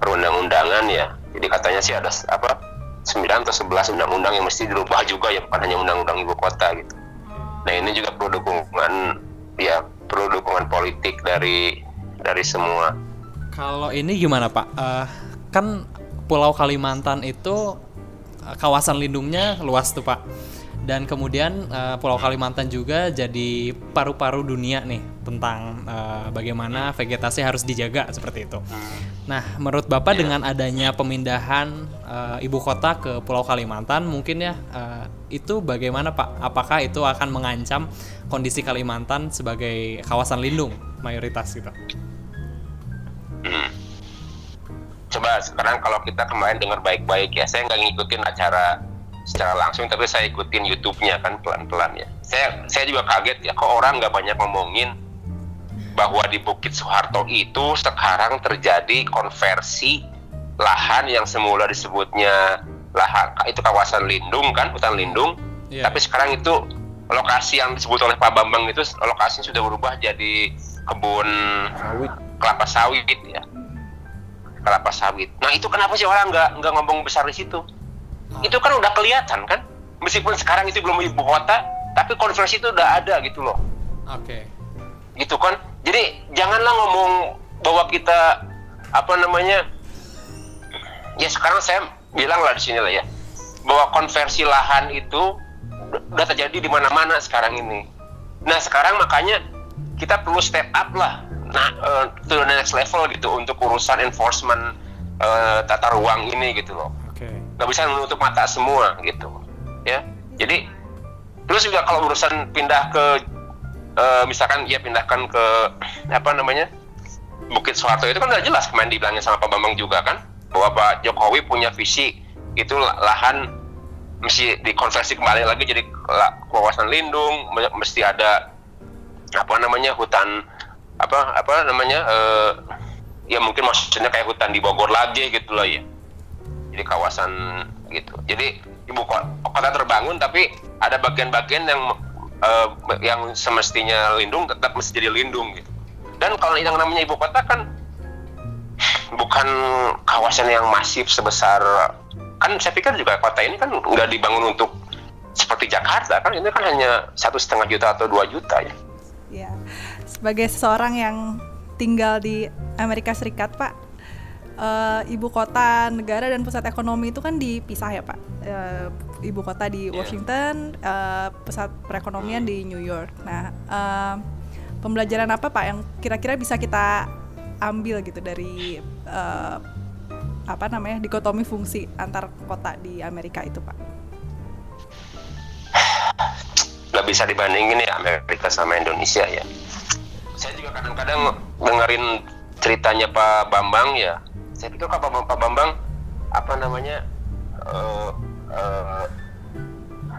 perundang-undangan ya Jadi katanya sih ada apa 9 atau 11 undang-undang yang mesti dirubah juga ya bukan hanya undang-undang ibu kota gitu. Nah ini juga perlu dukungan ya perlu dukungan politik dari dari semua. Kalau ini gimana Pak? Uh, kan Pulau Kalimantan itu uh, kawasan lindungnya luas tuh Pak dan kemudian uh, Pulau Kalimantan juga jadi paru-paru dunia nih tentang uh, bagaimana vegetasi harus dijaga seperti itu. Nah, menurut Bapak yeah. dengan adanya pemindahan uh, ibu kota ke Pulau Kalimantan mungkin ya uh, itu bagaimana Pak? Apakah itu akan mengancam kondisi Kalimantan sebagai kawasan lindung mayoritas gitu? Hmm. Coba sekarang kalau kita kemarin dengar baik-baik ya, saya nggak ngikutin acara secara langsung tapi saya ikutin YouTube-nya kan pelan-pelan ya. Saya saya juga kaget ya kok orang nggak banyak ngomongin bahwa di Bukit Soeharto itu sekarang terjadi konversi lahan yang semula disebutnya lahan itu kawasan lindung kan hutan lindung yeah. tapi sekarang itu lokasi yang disebut oleh Pak Bambang itu lokasinya sudah berubah jadi kebun sawit. kelapa sawit ya kelapa sawit. Nah itu kenapa sih orang nggak nggak ngomong besar di situ? Itu kan udah kelihatan kan? Meskipun sekarang itu belum ibu kota tapi konversi itu udah ada gitu loh. Oke. Okay. gitu kan? Jadi janganlah ngomong bahwa kita apa namanya ya sekarang saya bilang lah di sini lah ya bahwa konversi lahan itu udah terjadi di mana-mana sekarang ini. Nah sekarang makanya kita perlu step up lah. Nah uh, to the next level gitu untuk urusan enforcement uh, tata ruang ini gitu loh. Nggak bisa menutup mata semua gitu ya. Jadi terus juga kalau urusan pindah ke uh, misalkan ya pindahkan ke apa namanya Bukit Soeharto itu kan udah jelas kemarin dibilangin sama Pak Bambang juga kan bahwa Pak Jokowi punya visi itu lahan mesti dikonversi kembali lagi jadi kawasan lindung mesti ada apa namanya hutan apa apa namanya uh, ya mungkin maksudnya kayak hutan di Bogor lagi gitu loh ya di kawasan gitu. Jadi ibu kota terbangun tapi ada bagian-bagian yang uh, yang semestinya lindung tetap mesti jadi lindung gitu. Dan kalau yang namanya ibu kota kan bukan kawasan yang masif sebesar kan saya pikir juga kota ini kan nggak dibangun untuk seperti Jakarta kan ini kan hanya satu setengah juta atau dua juta. Ya, sebagai seseorang yang tinggal di Amerika Serikat, Pak, uh, ibu kota negara dan pusat ekonomi itu kan dipisah ya pak? Uh, ibu kota di iya. Washington uh, pusat perekonomian di New York. Nah uh, pembelajaran apa pak yang kira-kira bisa kita ambil gitu dari uh, apa namanya dikotomi fungsi antar kota di Amerika itu pak? Nggak bisa dibandingin ya Amerika sama Indonesia ya saya juga kadang-kadang dengerin ceritanya Pak Bambang ya. Saya pikir Pak Pak Bambang apa namanya uh, uh,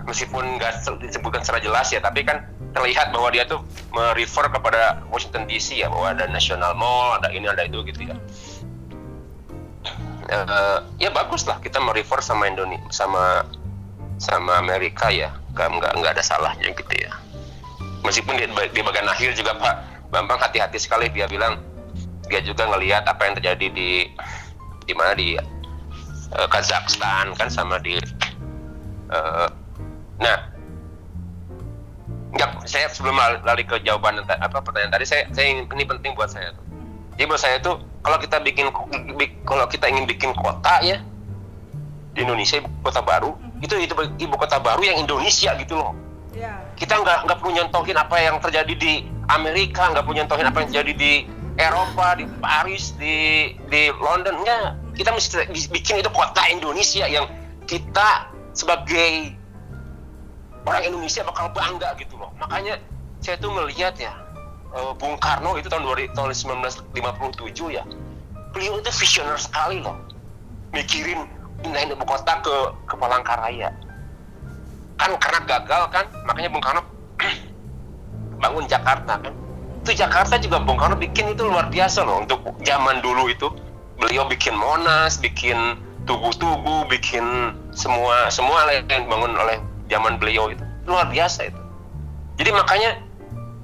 meskipun nggak disebutkan secara jelas ya tapi kan terlihat bahwa dia tuh merefer kepada Washington DC ya bahwa ada National Mall ada ini ada itu gitu ya. Uh, ya bagus lah kita merefer sama Indonesia sama sama Amerika ya. Nggak nggak nggak ada salahnya gitu ya. Meskipun di, di bagian akhir juga Pak Bambang hati-hati sekali dia bilang dia juga ngelihat apa yang terjadi di di mana di uh, Kazakhstan kan sama di uh, nah Enggak, saya sebelum lari ke jawaban apa pertanyaan tadi saya saya ingin ini penting buat saya tuh. Jadi buat saya tuh kalau kita bikin kalau kita ingin bikin kota ya di Indonesia ibu kota baru itu itu ibu kota baru yang Indonesia gitu loh. Yeah. Kita nggak nggak perlu nyontohin apa yang terjadi di Amerika, nggak perlu nyontohin apa yang terjadi di Eropa, di Paris, di di London. Enggak, kita mesti bikin itu kota Indonesia yang kita sebagai orang Indonesia bakal bangga gitu loh. Makanya saya tuh ngelihat ya uh, Bung Karno itu tahun 2000, tahun 1957 ya. Beliau itu visioner sekali loh. Mikirin pindahin ibu kota ke ke Palangkaraya. Kan karena gagal kan, makanya Bung Karno bangun Jakarta kan? Itu Jakarta juga Bung Karno bikin itu luar biasa loh untuk zaman dulu itu. Beliau bikin Monas bikin tugu-tugu bikin semua semua yang dibangun oleh zaman beliau itu. Luar biasa itu. Jadi makanya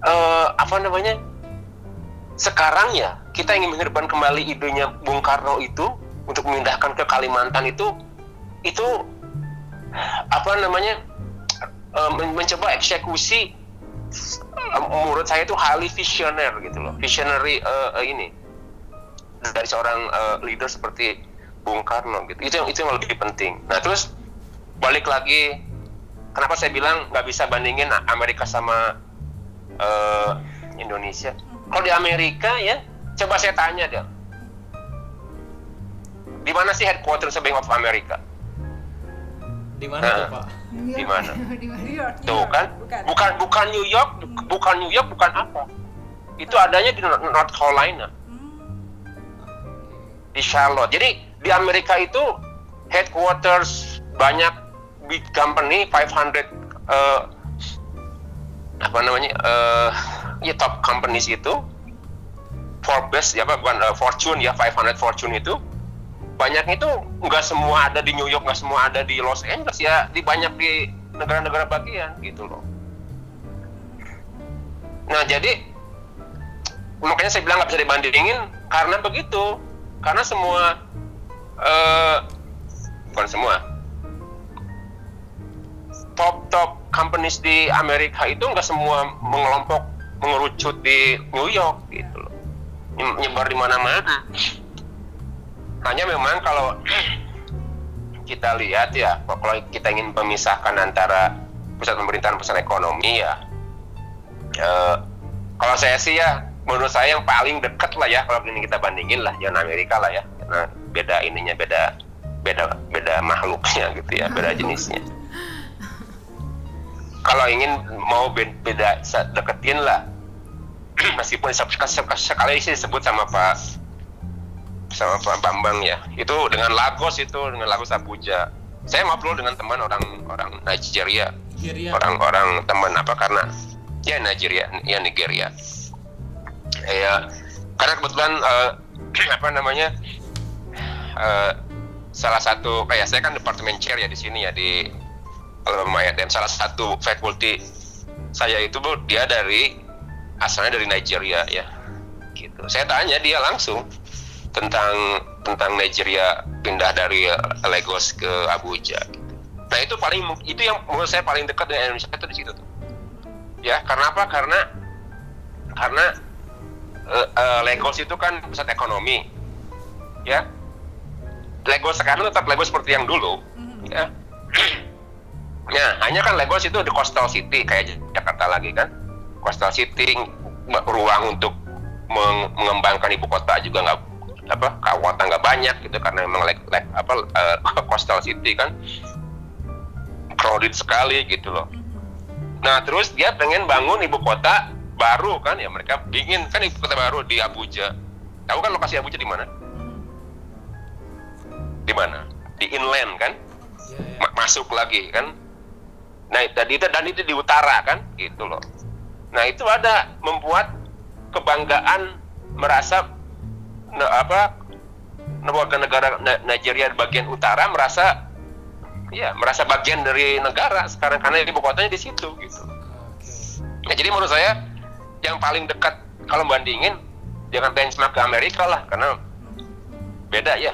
uh, apa namanya sekarang ya kita ingin menghidupkan kembali idenya Bung Karno itu untuk memindahkan ke Kalimantan itu itu apa namanya uh, mencoba eksekusi menurut saya itu highly visioner gitu loh. Visionary uh, uh, ini. Dari seorang uh, leader seperti Bung Karno gitu. Itu yang itu yang lebih penting. Nah terus balik lagi kenapa saya bilang nggak bisa bandingin Amerika sama uh, Indonesia? Kalau di Amerika ya coba saya tanya deh di mana sih headquarters Bank of America? Di mana nah, tuh Pak? Di mana? Tuh kan? Bukan bukan New York, bukan New York, bukan apa. Itu adanya di North Carolina. Di Charlotte. Jadi di Amerika itu headquarters banyak big company 500 uh, apa namanya uh, ya top companies itu Forbes ya apa bukan uh, Fortune ya 500 Fortune itu banyak itu nggak semua ada di New York nggak semua ada di Los Angeles ya di banyak di negara-negara bagian gitu loh. Nah jadi makanya saya bilang nggak bisa dibandingin karena begitu. Karena semua uh, bukan semua. Top top companies di Amerika itu nggak semua mengelompok mengerucut di New York gitu loh. Nyebar di mana-mana hanya memang kalau kita lihat ya kalau kita ingin memisahkan antara pusat pemerintahan pusat ekonomi ya eh, kalau saya sih ya menurut saya yang paling dekat lah ya kalau ini kita bandingin lah jangan Amerika lah ya. Karena beda ininya beda beda beda makhluknya gitu ya beda jenisnya. Kalau ingin mau beda deketin lah. Meskipun sekali sih disebut sama Pak sama Pak Bambang ya. Itu dengan Lagos itu dengan Lagos Abuja. Saya ngobrol dengan teman orang orang Nigeria. Orang-orang teman apa karena ya Nigeria ya Nigeria. Ya karena kebetulan uh, apa namanya uh, salah satu kayak saya kan departemen chair ya di sini ya di Alabama dan salah satu faculty saya itu bu dia dari asalnya dari Nigeria ya. Gitu. Saya tanya dia langsung tentang tentang Nigeria pindah dari Lagos ke Abuja. Nah itu paling itu yang menurut saya paling dekat dengan Indonesia itu di situ tuh. Ya karena apa? Karena karena uh, uh, Lagos itu kan pusat ekonomi, ya. Lagos sekarang tetap Lagos seperti yang dulu, mm-hmm. ya. Ya, hanya kan Lagos itu di coastal city kayak Jakarta lagi kan. Coastal city ruang untuk mengembangkan ibu kota juga nggak apa kawatan nggak banyak gitu karena memang like, like apa uh, coastal city kan crowded sekali gitu loh. Nah terus dia pengen bangun ibu kota baru kan ya mereka ingin kan ibu kota baru di Abuja. Tahu kan lokasi Abuja di mana? Di mana? Di inland kan? Yeah, yeah. Masuk lagi kan? Nah tadi itu dan itu di utara kan gitu loh. Nah itu ada membuat kebanggaan merasa apa warga negara Nigeria bagian utara merasa ya merasa bagian dari negara sekarang karena ibu kotanya di situ gitu. Nah, jadi menurut saya yang paling dekat kalau bandingin jangan benchmark ke Amerika lah karena beda ya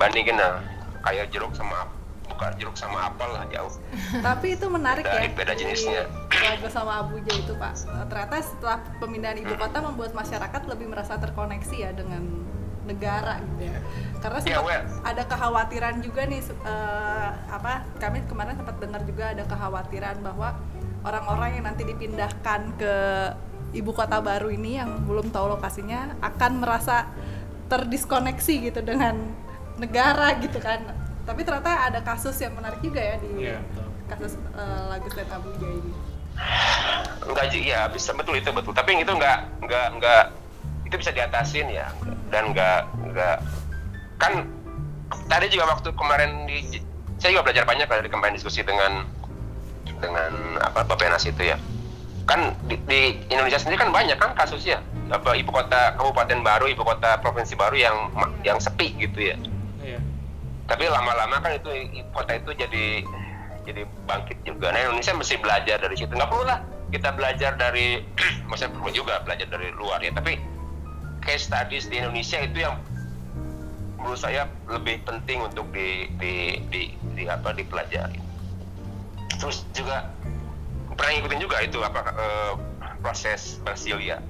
bandingin nah, kayak jeruk sama bukan jeruk sama apel lah jauh. Tapi itu menarik beda, ya. Beda jenisnya. Lagu sama Abuja itu Pak. Ternyata setelah pemindahan ibu kota membuat masyarakat lebih merasa terkoneksi ya dengan negara gitu ya. Karena sempat yeah, ada kekhawatiran juga nih uh, apa kami kemarin sempat dengar juga ada kekhawatiran bahwa orang-orang yang nanti dipindahkan ke ibu kota baru ini yang belum tahu lokasinya akan merasa terdiskoneksi gitu dengan negara gitu kan. Tapi ternyata ada kasus yang menarik juga ya di yeah, kasus uh, lagu Stand Abuja ini. Enggak ya bisa betul itu betul. Tapi itu enggak enggak enggak itu bisa diatasin ya. Dan nggak nggak. Kan tadi juga waktu kemarin di saya juga belajar banyak dari kemarin diskusi dengan dengan apa Bapenas itu ya. Kan di, di Indonesia sendiri kan banyak kan kasusnya. Apa ibu kota kabupaten baru ibu kota provinsi baru yang yang sepi gitu ya. Iya. tapi lama-lama kan itu ibu kota itu jadi jadi bangkit juga. Nah Indonesia mesti belajar dari situ. Nggak perlu lah kita belajar dari maksudnya perlu juga belajar dari luar ya. Tapi case studies di Indonesia itu yang menurut saya lebih penting untuk di di di, di apa dipelajari. Terus juga pernah ngikutin juga itu apa uh, proses Brasilia.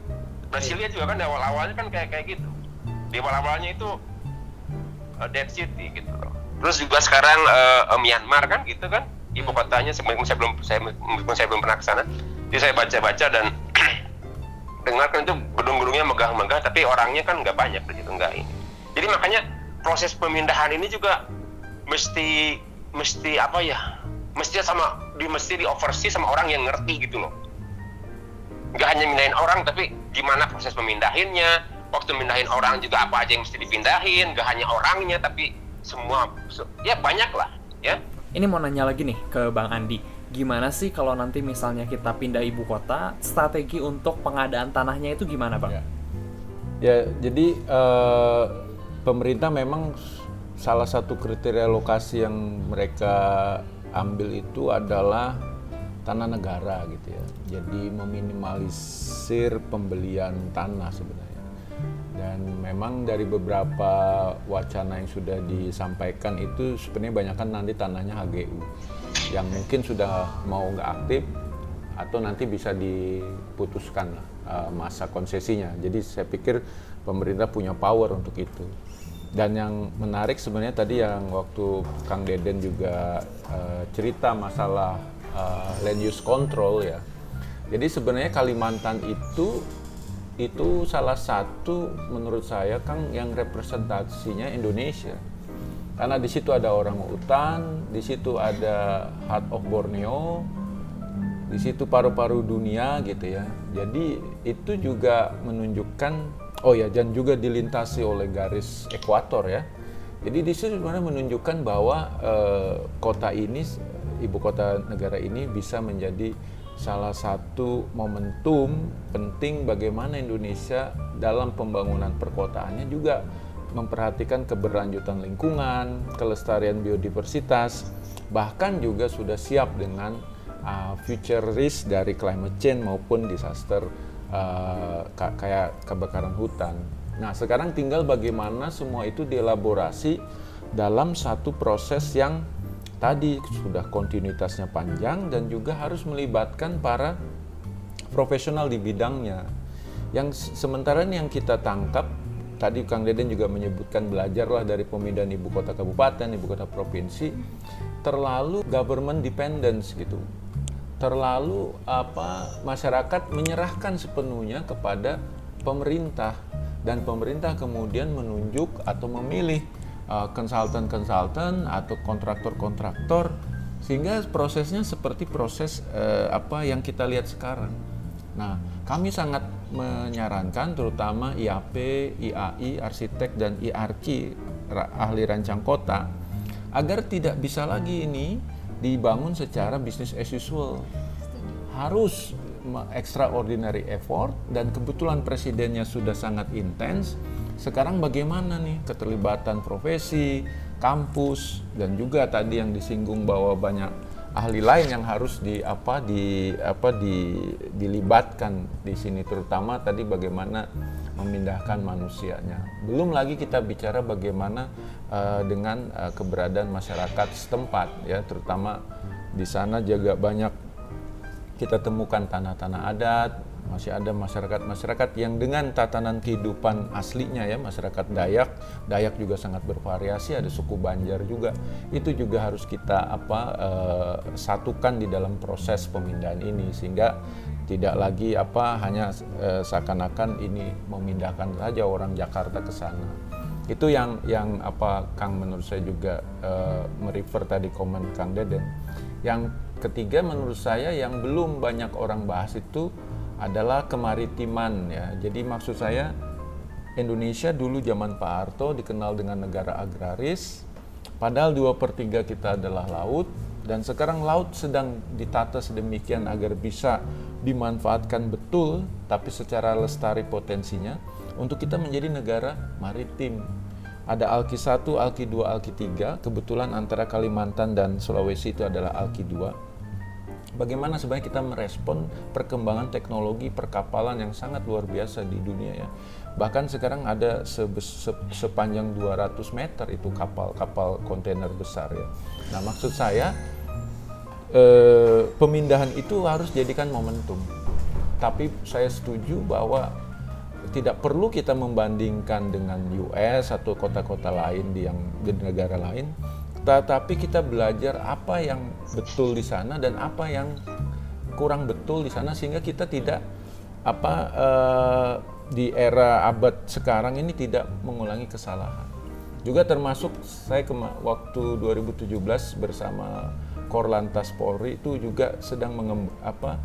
Brasilia juga kan awal awalnya kan kayak kayak gitu. Di awal awalnya itu uh, dead city gitu loh. Terus juga sekarang uh, uh, Myanmar kan gitu kan. Ibu kotanya sebelum saya belum saya, saya belum pernah ke sana jadi saya baca baca dan dengar kan itu gedung-gedungnya megah-megah tapi orangnya kan nggak banyak begitu nggak ini. Jadi makanya proses pemindahan ini juga mesti mesti apa ya mesti sama di mesti di oversee sama orang yang ngerti gitu loh. Nggak hanya mindahin orang tapi gimana proses pemindahinnya waktu mindahin orang juga apa aja yang mesti dipindahin nggak hanya orangnya tapi semua ya banyak lah ya. Ini mau nanya lagi nih ke bang Andi gimana sih kalau nanti misalnya kita pindah ibu kota, strategi untuk pengadaan tanahnya itu gimana bang? Ya, ya jadi uh, pemerintah memang salah satu kriteria lokasi yang mereka ambil itu adalah tanah negara gitu ya. Jadi meminimalisir pembelian tanah sebenarnya. Dan memang dari beberapa wacana yang sudah disampaikan itu sebenarnya banyak kan nanti tanahnya HGU yang mungkin sudah mau nggak aktif atau nanti bisa diputuskan uh, masa konsesinya. Jadi saya pikir pemerintah punya power untuk itu. Dan yang menarik sebenarnya tadi yang waktu Kang Deden juga uh, cerita masalah uh, land use control ya. Jadi sebenarnya Kalimantan itu itu salah satu menurut saya Kang yang representasinya Indonesia karena di situ ada orang hutan, di situ ada Heart of Borneo, di situ paru-paru dunia gitu ya. Jadi itu juga menunjukkan, oh ya, dan juga dilintasi oleh garis ekuator ya. Jadi di situ sebenarnya menunjukkan bahwa eh, kota ini, ibu kota negara ini bisa menjadi salah satu momentum penting bagaimana Indonesia dalam pembangunan perkotaannya juga memperhatikan keberlanjutan lingkungan, kelestarian biodiversitas, bahkan juga sudah siap dengan uh, future risk dari climate change maupun disaster uh, kayak kebakaran hutan. Nah, sekarang tinggal bagaimana semua itu dielaborasi dalam satu proses yang tadi sudah kontinuitasnya panjang dan juga harus melibatkan para profesional di bidangnya. Yang sementara ini yang kita tangkap tadi Kang Deden juga menyebutkan belajarlah dari pemindahan ibu kota kabupaten, ibu kota provinsi terlalu government dependence gitu. Terlalu apa masyarakat menyerahkan sepenuhnya kepada pemerintah dan pemerintah kemudian menunjuk atau memilih konsultan-konsultan uh, atau kontraktor-kontraktor sehingga prosesnya seperti proses uh, apa yang kita lihat sekarang. Nah, kami sangat menyarankan terutama IAP, IAI, arsitek dan IRQ ahli rancang kota agar tidak bisa lagi ini dibangun secara bisnis as usual. Harus extraordinary effort dan kebetulan presidennya sudah sangat intens. Sekarang bagaimana nih keterlibatan profesi, kampus dan juga tadi yang disinggung bahwa banyak ahli lain yang harus di apa di apa di dilibatkan di sini terutama tadi bagaimana memindahkan manusianya. Belum lagi kita bicara bagaimana uh, dengan uh, keberadaan masyarakat setempat ya terutama di sana juga banyak kita temukan tanah-tanah adat, masih ada masyarakat-masyarakat yang dengan tatanan kehidupan aslinya ya masyarakat Dayak Dayak juga sangat bervariasi ada suku Banjar juga. Itu juga harus kita apa uh, satukan di dalam proses pemindahan ini sehingga tidak lagi apa hanya uh, seakan-akan ini memindahkan saja orang Jakarta ke sana. Itu yang yang apa Kang menurut saya juga uh, merefer tadi komen Kang Deden. Yang ketiga menurut saya yang belum banyak orang bahas itu adalah kemaritiman ya. Jadi maksud saya Indonesia dulu zaman Pak Harto dikenal dengan negara agraris, padahal dua per 3 kita adalah laut, dan sekarang laut sedang ditata sedemikian agar bisa dimanfaatkan betul, tapi secara lestari potensinya, untuk kita menjadi negara maritim. Ada Alki 1, Alki 2, Alki 3, kebetulan antara Kalimantan dan Sulawesi itu adalah Alki 2 bagaimana sebenarnya kita merespon perkembangan teknologi perkapalan yang sangat luar biasa di dunia ya. Bahkan sekarang ada se se sepanjang 200 meter itu kapal-kapal kontainer besar ya. Nah, maksud saya eh, pemindahan itu harus jadikan momentum. Tapi saya setuju bahwa tidak perlu kita membandingkan dengan US atau kota-kota lain di yang di negara lain tetapi kita belajar apa yang betul di sana dan apa yang kurang betul di sana sehingga kita tidak apa uh, di era abad sekarang ini tidak mengulangi kesalahan. Juga termasuk saya ke waktu 2017 bersama Korlantas Polri itu juga sedang mengem, apa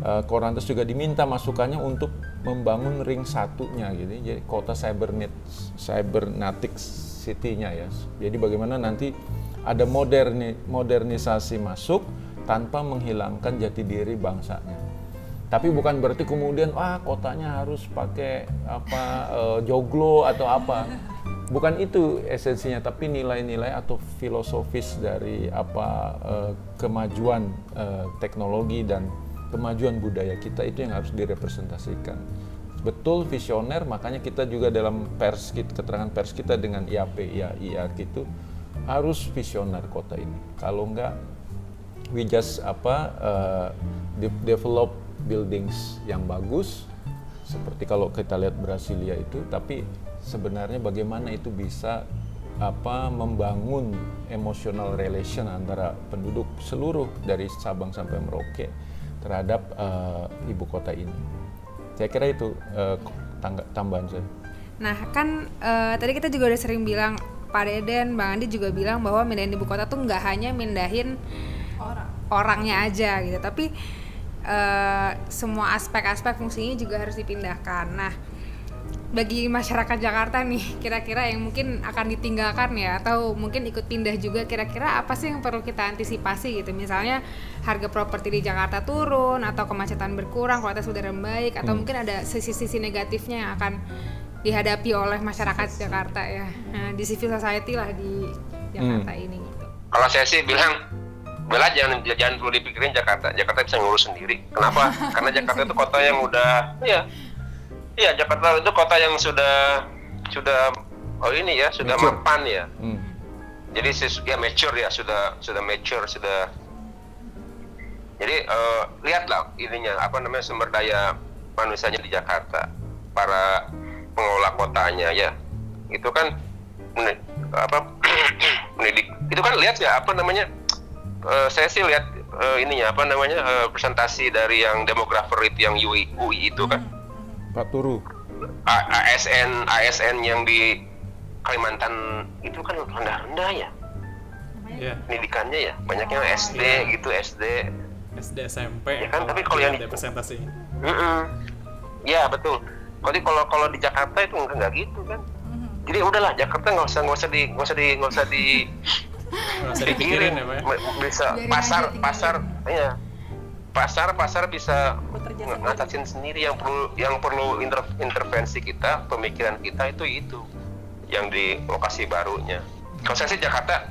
uh, Korlantas juga diminta masukannya untuk membangun ring satunya gitu. Jadi kota cybernet cybernetics city-nya ya. Jadi bagaimana nanti ada moderni, modernisasi masuk tanpa menghilangkan jati diri bangsanya. Tapi bukan berarti kemudian wah kotanya harus pakai apa uh, joglo atau apa. Bukan itu esensinya, tapi nilai-nilai atau filosofis dari apa uh, kemajuan uh, teknologi dan kemajuan budaya kita itu yang harus direpresentasikan betul visioner makanya kita juga dalam pers keterangan pers kita dengan IAP IAIA gitu harus visioner kota ini. Kalau enggak we just apa uh, develop buildings yang bagus seperti kalau kita lihat Brasilia itu tapi sebenarnya bagaimana itu bisa apa membangun emotional relation antara penduduk seluruh dari Sabang sampai Merauke terhadap uh, ibu kota ini saya kira itu uh, tambahan saya. Nah kan uh, tadi kita juga udah sering bilang Pak Deden, Bang Andi juga bilang bahwa mindahin ibu kota tuh nggak hanya mindahin orang. orangnya aja gitu, tapi uh, semua aspek-aspek fungsinya juga harus dipindahkan. Nah, bagi masyarakat Jakarta nih kira-kira yang mungkin akan ditinggalkan ya atau mungkin ikut pindah juga kira-kira apa sih yang perlu kita antisipasi gitu misalnya harga properti di Jakarta turun atau kemacetan berkurang kualitas udara baik atau hmm. mungkin ada sisi-sisi negatifnya yang akan dihadapi oleh masyarakat Jakarta ya nah, di civil society lah di Jakarta hmm. ini gitu. Kalau saya sih bilang Bella jangan jangan perlu dipikirin Jakarta. Jakarta bisa ngurus sendiri. Kenapa? Karena Jakarta itu kota yang udah ya Iya Jakarta itu kota yang sudah sudah oh ini ya sudah mature. mapan ya. Hmm. Jadi ya mature ya sudah sudah mature sudah. Jadi uh, lihatlah ininya apa namanya sumber daya manusianya di Jakarta para pengelola kotanya ya itu kan apa mendidik itu kan lihat ya apa namanya uh, saya sih lihat uh, ininya apa namanya uh, presentasi dari yang demografer itu yang UI, UI itu kan Pak Turu. ASN ASN yang di Kalimantan itu kan rendah-rendah ya. Yeah. Pendidikannya ya, banyaknya oh, SD yeah. gitu, SD. SD SMP. Ya kan, tapi kalau yang di presentasi. Mm -mm. Ya betul. Jadi kalau kalau di Jakarta itu enggak, enggak gitu kan. Mm-hmm. Jadi udahlah Jakarta nggak usah nggak usah di nggak usah di nggak usah di nggak usah dipikirin ya, Pak. Ya? Bisa pasar pasar ya pasar pasar bisa ngatasin sendiri yang perlu yang perlu inter, intervensi kita pemikiran kita itu itu yang di lokasi barunya. Kalau saya sih Jakarta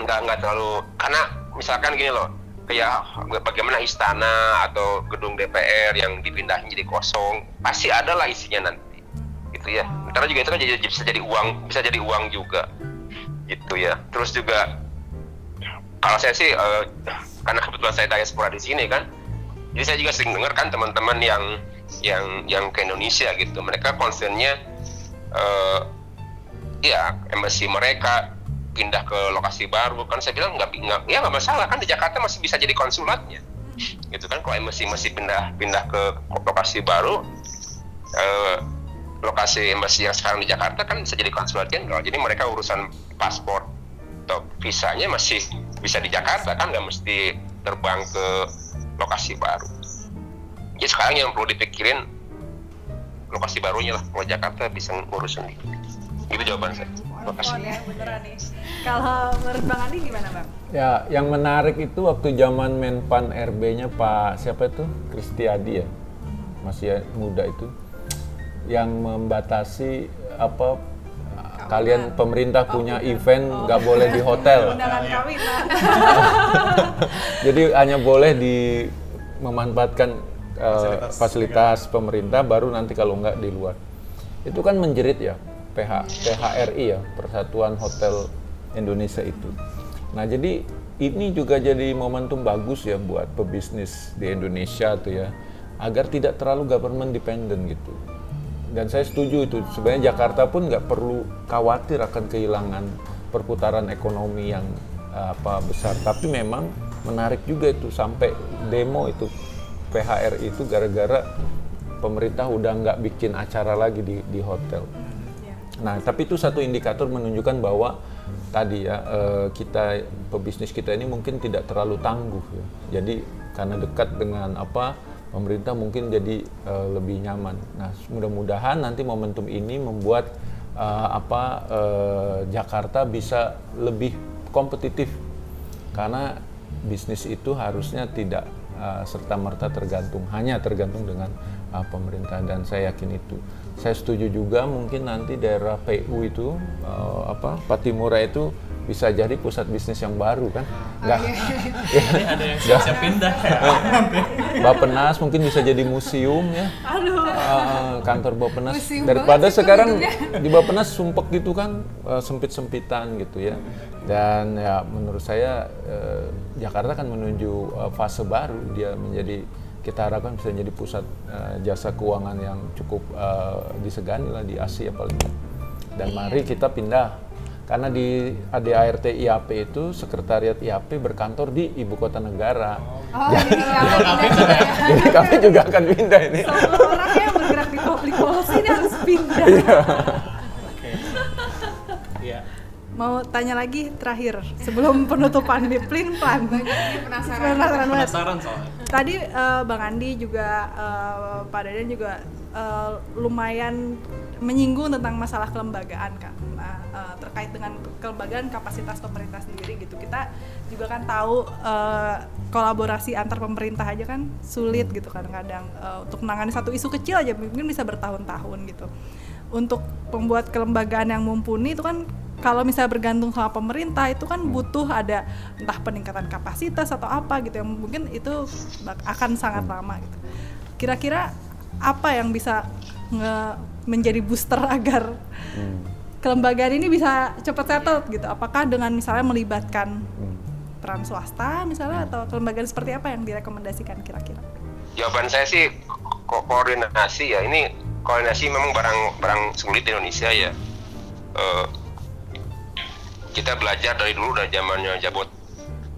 nggak nggak terlalu karena misalkan gini loh kayak bagaimana istana atau gedung DPR yang dipindahin jadi kosong pasti ada lah isinya nanti. Gitu ya. Ntar juga itu kan jadi, bisa jadi uang bisa jadi uang juga. Gitu ya. Terus juga kalau saya sih uh, karena kebetulan saya diaspora di sini kan. Jadi saya juga sering dengar kan teman-teman yang yang yang ke Indonesia gitu. Mereka concernnya uh, ya embassy mereka pindah ke lokasi baru kan. Saya bilang nggak nggak ya nggak masalah kan di Jakarta masih bisa jadi konsulatnya. Gitu kan kalau embassy masih pindah pindah ke lokasi baru uh, lokasi embassy yang sekarang di Jakarta kan bisa jadi konsulat jenderal jadi mereka urusan paspor atau visanya masih bisa di Jakarta kan nggak mesti terbang ke lokasi baru. Jadi sekarang yang perlu dipikirin lokasi barunya lah. Kalau Jakarta bisa ngurus sendiri. Itu jawaban saya. Terima kasih. Ya, beneran nih. Kalau menurut Bang Andi gimana Bang? Ya, yang menarik itu waktu zaman Menpan RB-nya Pak siapa itu? Kristiadi ya. Masih muda itu. Yang membatasi apa kalian pemerintah punya event nggak boleh di hotel. Undangan kawinan. Jadi hanya boleh di memanfaatkan uh, Fasilitas fasilitas pemerintah baru nanti kalau nggak di luar. Itu kan menjerit ya PH PHRI ya Persatuan Hotel Indonesia itu. Nah jadi ini juga jadi momentum bagus ya buat pebisnis di Indonesia tuh ya agar tidak terlalu government dependent gitu. Dan saya setuju itu sebenarnya Jakarta pun nggak perlu khawatir akan kehilangan perputaran ekonomi yang uh, apa besar. Tapi memang menarik juga itu sampai demo itu PHRI itu gara-gara pemerintah udah nggak bikin acara lagi di di hotel. Nah, tapi itu satu indikator menunjukkan bahwa tadi ya eh, kita pebisnis kita ini mungkin tidak terlalu tangguh ya. Jadi karena dekat dengan apa pemerintah mungkin jadi eh, lebih nyaman. Nah, mudah-mudahan nanti momentum ini membuat eh, apa eh, Jakarta bisa lebih kompetitif. Karena bisnis itu harusnya tidak uh, serta merta tergantung hanya tergantung dengan uh, pemerintah. Dan saya yakin itu. Saya setuju juga mungkin nanti daerah PU itu uh, apa Patimura itu bisa jadi pusat bisnis yang baru kan? Nggak. Ini ada yang siap-siap pindah. Ya. Bapenas mungkin bisa jadi museum ya. Aduh. Uh, kantor Bapenas Museum daripada sekarang bentuknya. di Bapenas sumpek gitu kan uh, sempit-sempitan gitu ya. Dan ya menurut saya uh, Jakarta kan menuju uh, fase baru. Dia menjadi kita harapkan bisa menjadi pusat uh, jasa keuangan yang cukup uh, disegani lah di Asia paling. Dan mari kita pindah karena di ADART IAP itu sekretariat IAP berkantor di ibu kota negara Oh, jadi juga ya. jadi kami juga akan pindah ini Semua orang yang bergerak di public policy ini harus pindah. Oke. Iya. Mau tanya lagi terakhir sebelum penutupan di Plin Plan. Penasaran. Penasaran banget. Penasaran soalnya. Tadi eh, Bang Andi juga eh, Pak Deden juga eh, lumayan menyinggung tentang masalah kelembagaan kan. Nah, eh, terkait dengan kelembagaan kapasitas pemerintah sendiri gitu. Kita juga kan tahu eh, kolaborasi antar pemerintah aja kan sulit gitu kadang-kadang Eh, untuk menangani satu isu kecil aja mungkin bisa bertahun-tahun gitu. Untuk membuat kelembagaan yang mumpuni itu kan kalau misalnya bergantung sama pemerintah itu kan butuh ada entah peningkatan kapasitas atau apa gitu yang mungkin itu akan sangat lama gitu. Kira-kira apa yang bisa menjadi booster agar kelembagaan ini bisa cepat settle gitu? Apakah dengan misalnya melibatkan peran swasta misalnya atau kelembagaan seperti apa yang direkomendasikan kira-kira? Jawaban saya sih ko- koordinasi ya. Ini koordinasi memang barang barang sulit di Indonesia ya. Eh, kita belajar dari dulu dari zamannya Jabot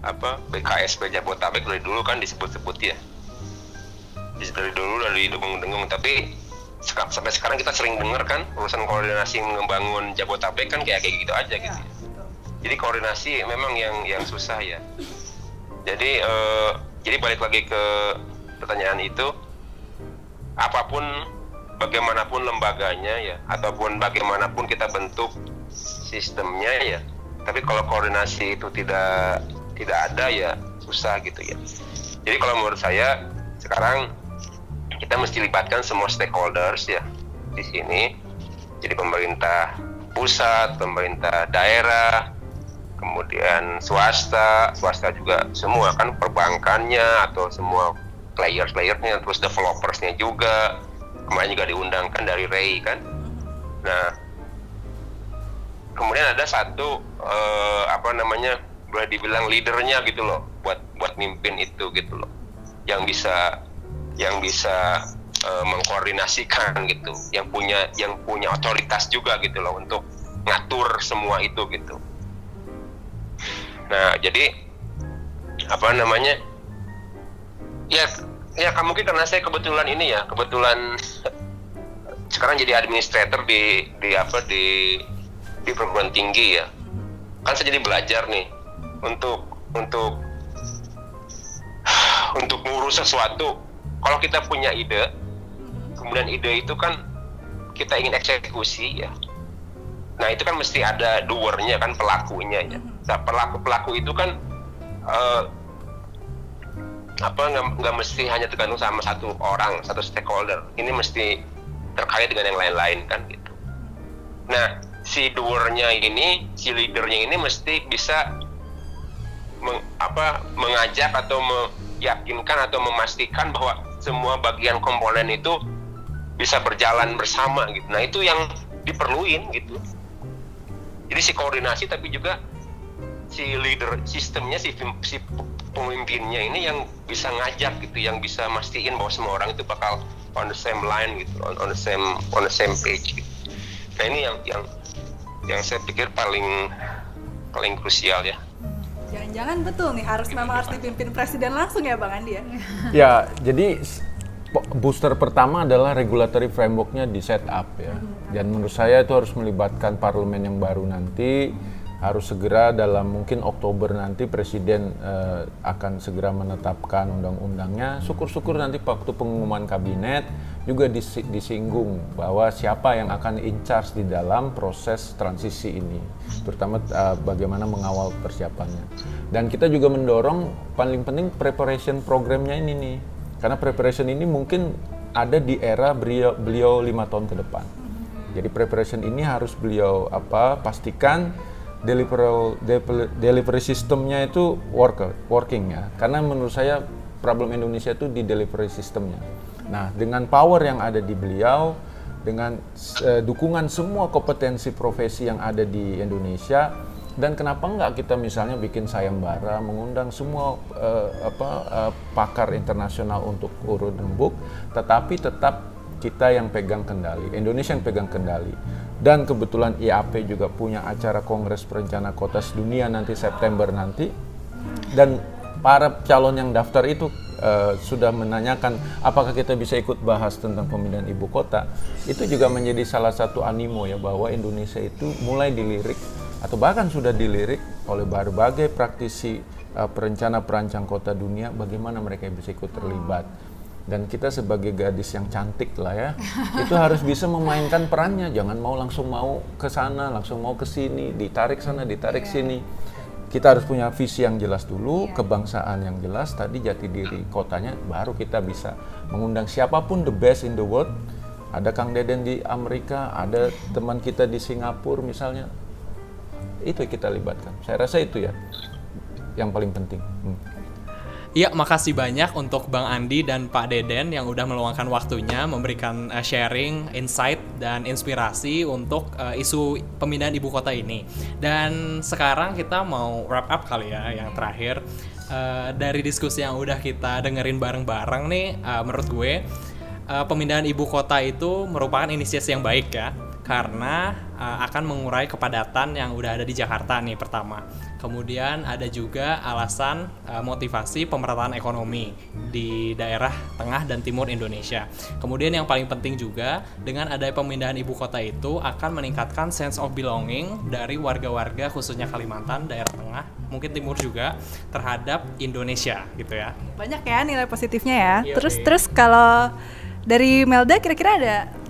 apa BKSP Jabotabek dari dulu kan disebut-sebut ya. Dari dulu dari dengung-dengung tapi sampai sekarang kita sering dengar kan urusan koordinasi membangun Jabotabek kan kayak kayak gitu aja gitu. ya. Jadi koordinasi memang yang yang susah ya. Jadi eh, jadi balik lagi ke pertanyaan itu, apa pun bagaimanapun lembaganya ya, ataupun bagaimanapun kita bentuk sistemnya ya, tapi kalau koordinasi itu tidak tidak ada ya susah gitu ya. Jadi kalau menurut saya sekarang kita mesti libatkan semua stakeholders ya di sini. Jadi pemerintah pusat, pemerintah daerah, kemudian swasta, swasta juga semua kan perbankannya atau semua player-playernya, terus developersnya juga. Kemarin juga diundangkan dari Ray kan. Nah, kemudian ada satu eh, apa namanya boleh dibilang leadernya gitu loh buat buat mimpin itu gitu loh yang bisa yang bisa eh, mengkoordinasikan gitu yang punya yang punya otoritas juga gitu loh untuk ngatur semua itu gitu. Nah jadi apa namanya ya ya mungkin karena saya kebetulan ini ya kebetulan sekarang jadi administrator di di apa di di perguruan tinggi ya. Kan saya jadi belajar nih untuk untuk untuk ngurus sesuatu kalau kita punya ide kemudian ide itu kan kita ingin eksekusi ya. Nah itu kan mesti ada doernya kan pelakunya ya. Nah, pelaku pelaku itu kan eh, apa nggak mesti hanya tergantung sama satu orang satu stakeholder. Ini mesti terkait dengan yang lain-lain kan gitu. Nah si doernya ini, si leadernya ini mesti bisa meng, apa mengajak atau meyakinkan atau memastikan bahwa semua bagian komponen itu bisa berjalan bersama gitu. Nah, itu yang diperluin gitu. Jadi si koordinasi tapi juga si leader sistemnya si, si pemimpinnya ini yang bisa ngajak gitu, yang bisa mastiin bahwa semua orang itu bakal on the same line gitu, on, on the same on the same page. Gitu. Nah ini yang yang yang saya pikir paling paling krusial ya. Jangan-jangan betul nih harus memang harus dipimpin presiden langsung ya Bang Andi ya? Ya, jadi booster pertama adalah regulatory frameworknya di set up ya. Dan menurut saya itu harus melibatkan parlemen yang baru nanti harus segera dalam mungkin Oktober nanti presiden uh, akan segera menetapkan undang-undangnya. Syukur-syukur nanti waktu pengumuman kabinet juga disinggung bahwa siapa yang akan in charge di dalam proses transisi ini, terutama uh, bagaimana mengawal persiapannya. Dan kita juga mendorong paling penting preparation programnya ini nih, karena preparation ini mungkin ada di era beliau beliau lima tahun ke depan. Jadi preparation ini harus beliau apa pastikan delivery delivery sistemnya itu worker working ya. Karena menurut saya problem Indonesia itu di delivery sistemnya nah dengan power yang ada di beliau dengan uh, dukungan semua kompetensi profesi yang ada di Indonesia dan kenapa enggak kita misalnya bikin sayembara mengundang semua uh, apa uh, pakar internasional untuk urut rembuk tetapi tetap kita yang pegang kendali Indonesia yang pegang kendali dan kebetulan IAP juga punya acara Kongres Perencana Kota Sedunia nanti September nanti. Dan para calon yang daftar itu uh, sudah menanyakan apakah kita bisa ikut bahas tentang pemindahan ibu kota? Itu juga menjadi salah satu animo ya bahwa Indonesia itu mulai dilirik atau bahkan sudah dilirik oleh berbagai praktisi uh, perencana perancang kota dunia bagaimana mereka bisa ikut terlibat dan kita sebagai gadis yang cantik lah ya itu harus bisa memainkan perannya. Jangan mau langsung mau ke sana langsung mau ke sini ditarik sana ditarik yeah. sini. Kita harus punya visi yang jelas dulu yeah. kebangsaan yang jelas. Tadi jati diri kotanya baru kita bisa mengundang siapa pun the best in the world. Ada Kang Deden di Amerika ada teman kita di Singapura misalnya. Itu kita libatkan. Saya rasa itu ya yang paling penting. Hmm. Iya, makasih banyak untuk Bang Andi dan Pak Deden yang udah meluangkan waktunya memberikan uh, sharing, insight dan inspirasi untuk uh, isu pemindahan ibu kota ini. Dan sekarang kita mau wrap up kali ya yang terakhir uh, dari diskusi yang udah kita dengerin bareng-bareng nih uh, menurut gue uh, pemindahan ibu kota itu merupakan inisiasi yang baik ya karena uh, akan mengurai kepadatan yang udah ada di Jakarta nih pertama. Kemudian ada juga alasan uh, motivasi pemerataan ekonomi di daerah tengah dan timur Indonesia. Kemudian yang paling penting juga dengan adanya pemindahan ibu kota itu akan meningkatkan sense of belonging dari warga-warga khususnya Kalimantan, daerah tengah, mungkin timur juga terhadap Indonesia gitu ya. Banyak ya nilai positifnya ya. Iya, terus iya. terus kalau dari Melda kira-kira ada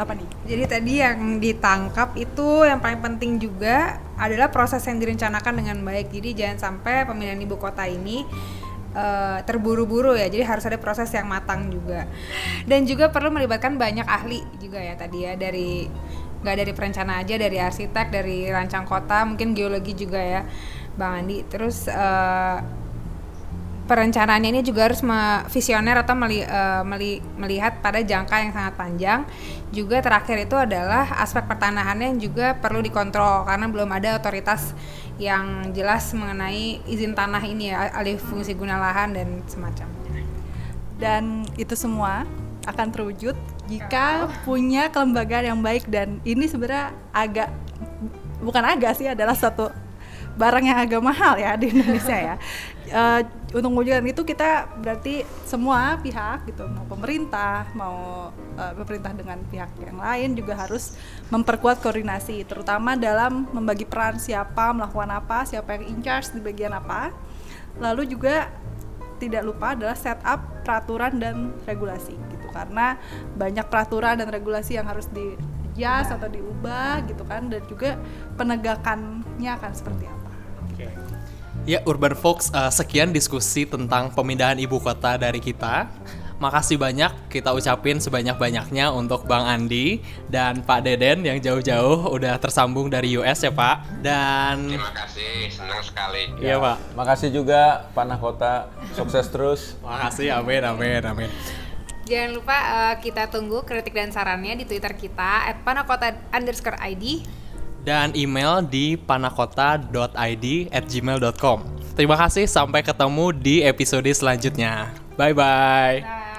apa nih? Jadi tadi yang ditangkap itu yang paling penting juga adalah proses yang direncanakan dengan baik. Jadi jangan sampai pemindahan ibu kota ini uh, terburu-buru ya. Jadi harus ada proses yang matang juga. Dan juga perlu melibatkan banyak ahli juga ya tadi ya dari nggak dari perencana aja, dari arsitek, dari rancang kota, mungkin geologi juga ya, Bang Andi. Terus uh, perencanaannya ini juga harus visioner atau meli, uh, meli, melihat pada jangka yang sangat panjang. Juga terakhir itu adalah aspek pertanahannya yang juga perlu dikontrol karena belum ada otoritas yang jelas mengenai izin tanah ini ya, alih fungsi guna lahan dan semacamnya. Dan itu semua akan terwujud jika punya kelembagaan yang baik dan ini sebenarnya agak bukan agak sih adalah satu barang yang agak mahal ya di Indonesia ya. Uh, untuk mewujudkan itu kita berarti semua pihak gitu mau pemerintah mau uh, pemerintah dengan pihak yang lain juga harus memperkuat koordinasi terutama dalam membagi peran siapa melakukan apa siapa yang in charge di bagian apa lalu juga tidak lupa adalah setup peraturan dan regulasi gitu karena banyak peraturan dan regulasi yang harus di adjust atau diubah gitu kan dan juga penegakannya akan seperti apa Ya, Urban Fox, uh, sekian diskusi tentang pemindahan ibu kota dari kita. makasih banyak kita ucapin sebanyak-banyaknya untuk Bang Andi dan Pak Deden yang jauh-jauh udah tersambung dari US ya Pak. Dan terima kasih, senang sekali. Iya Pak. Makasih juga Panah Kota, sukses terus. Makasih, amin, amin, amin. Jangan lupa uh, kita tunggu kritik dan sarannya di Twitter kita @panakota underscore ID dan email di panakota.id at gmail.com. Terima kasih, sampai ketemu di episode selanjutnya. Bye-bye. Bye.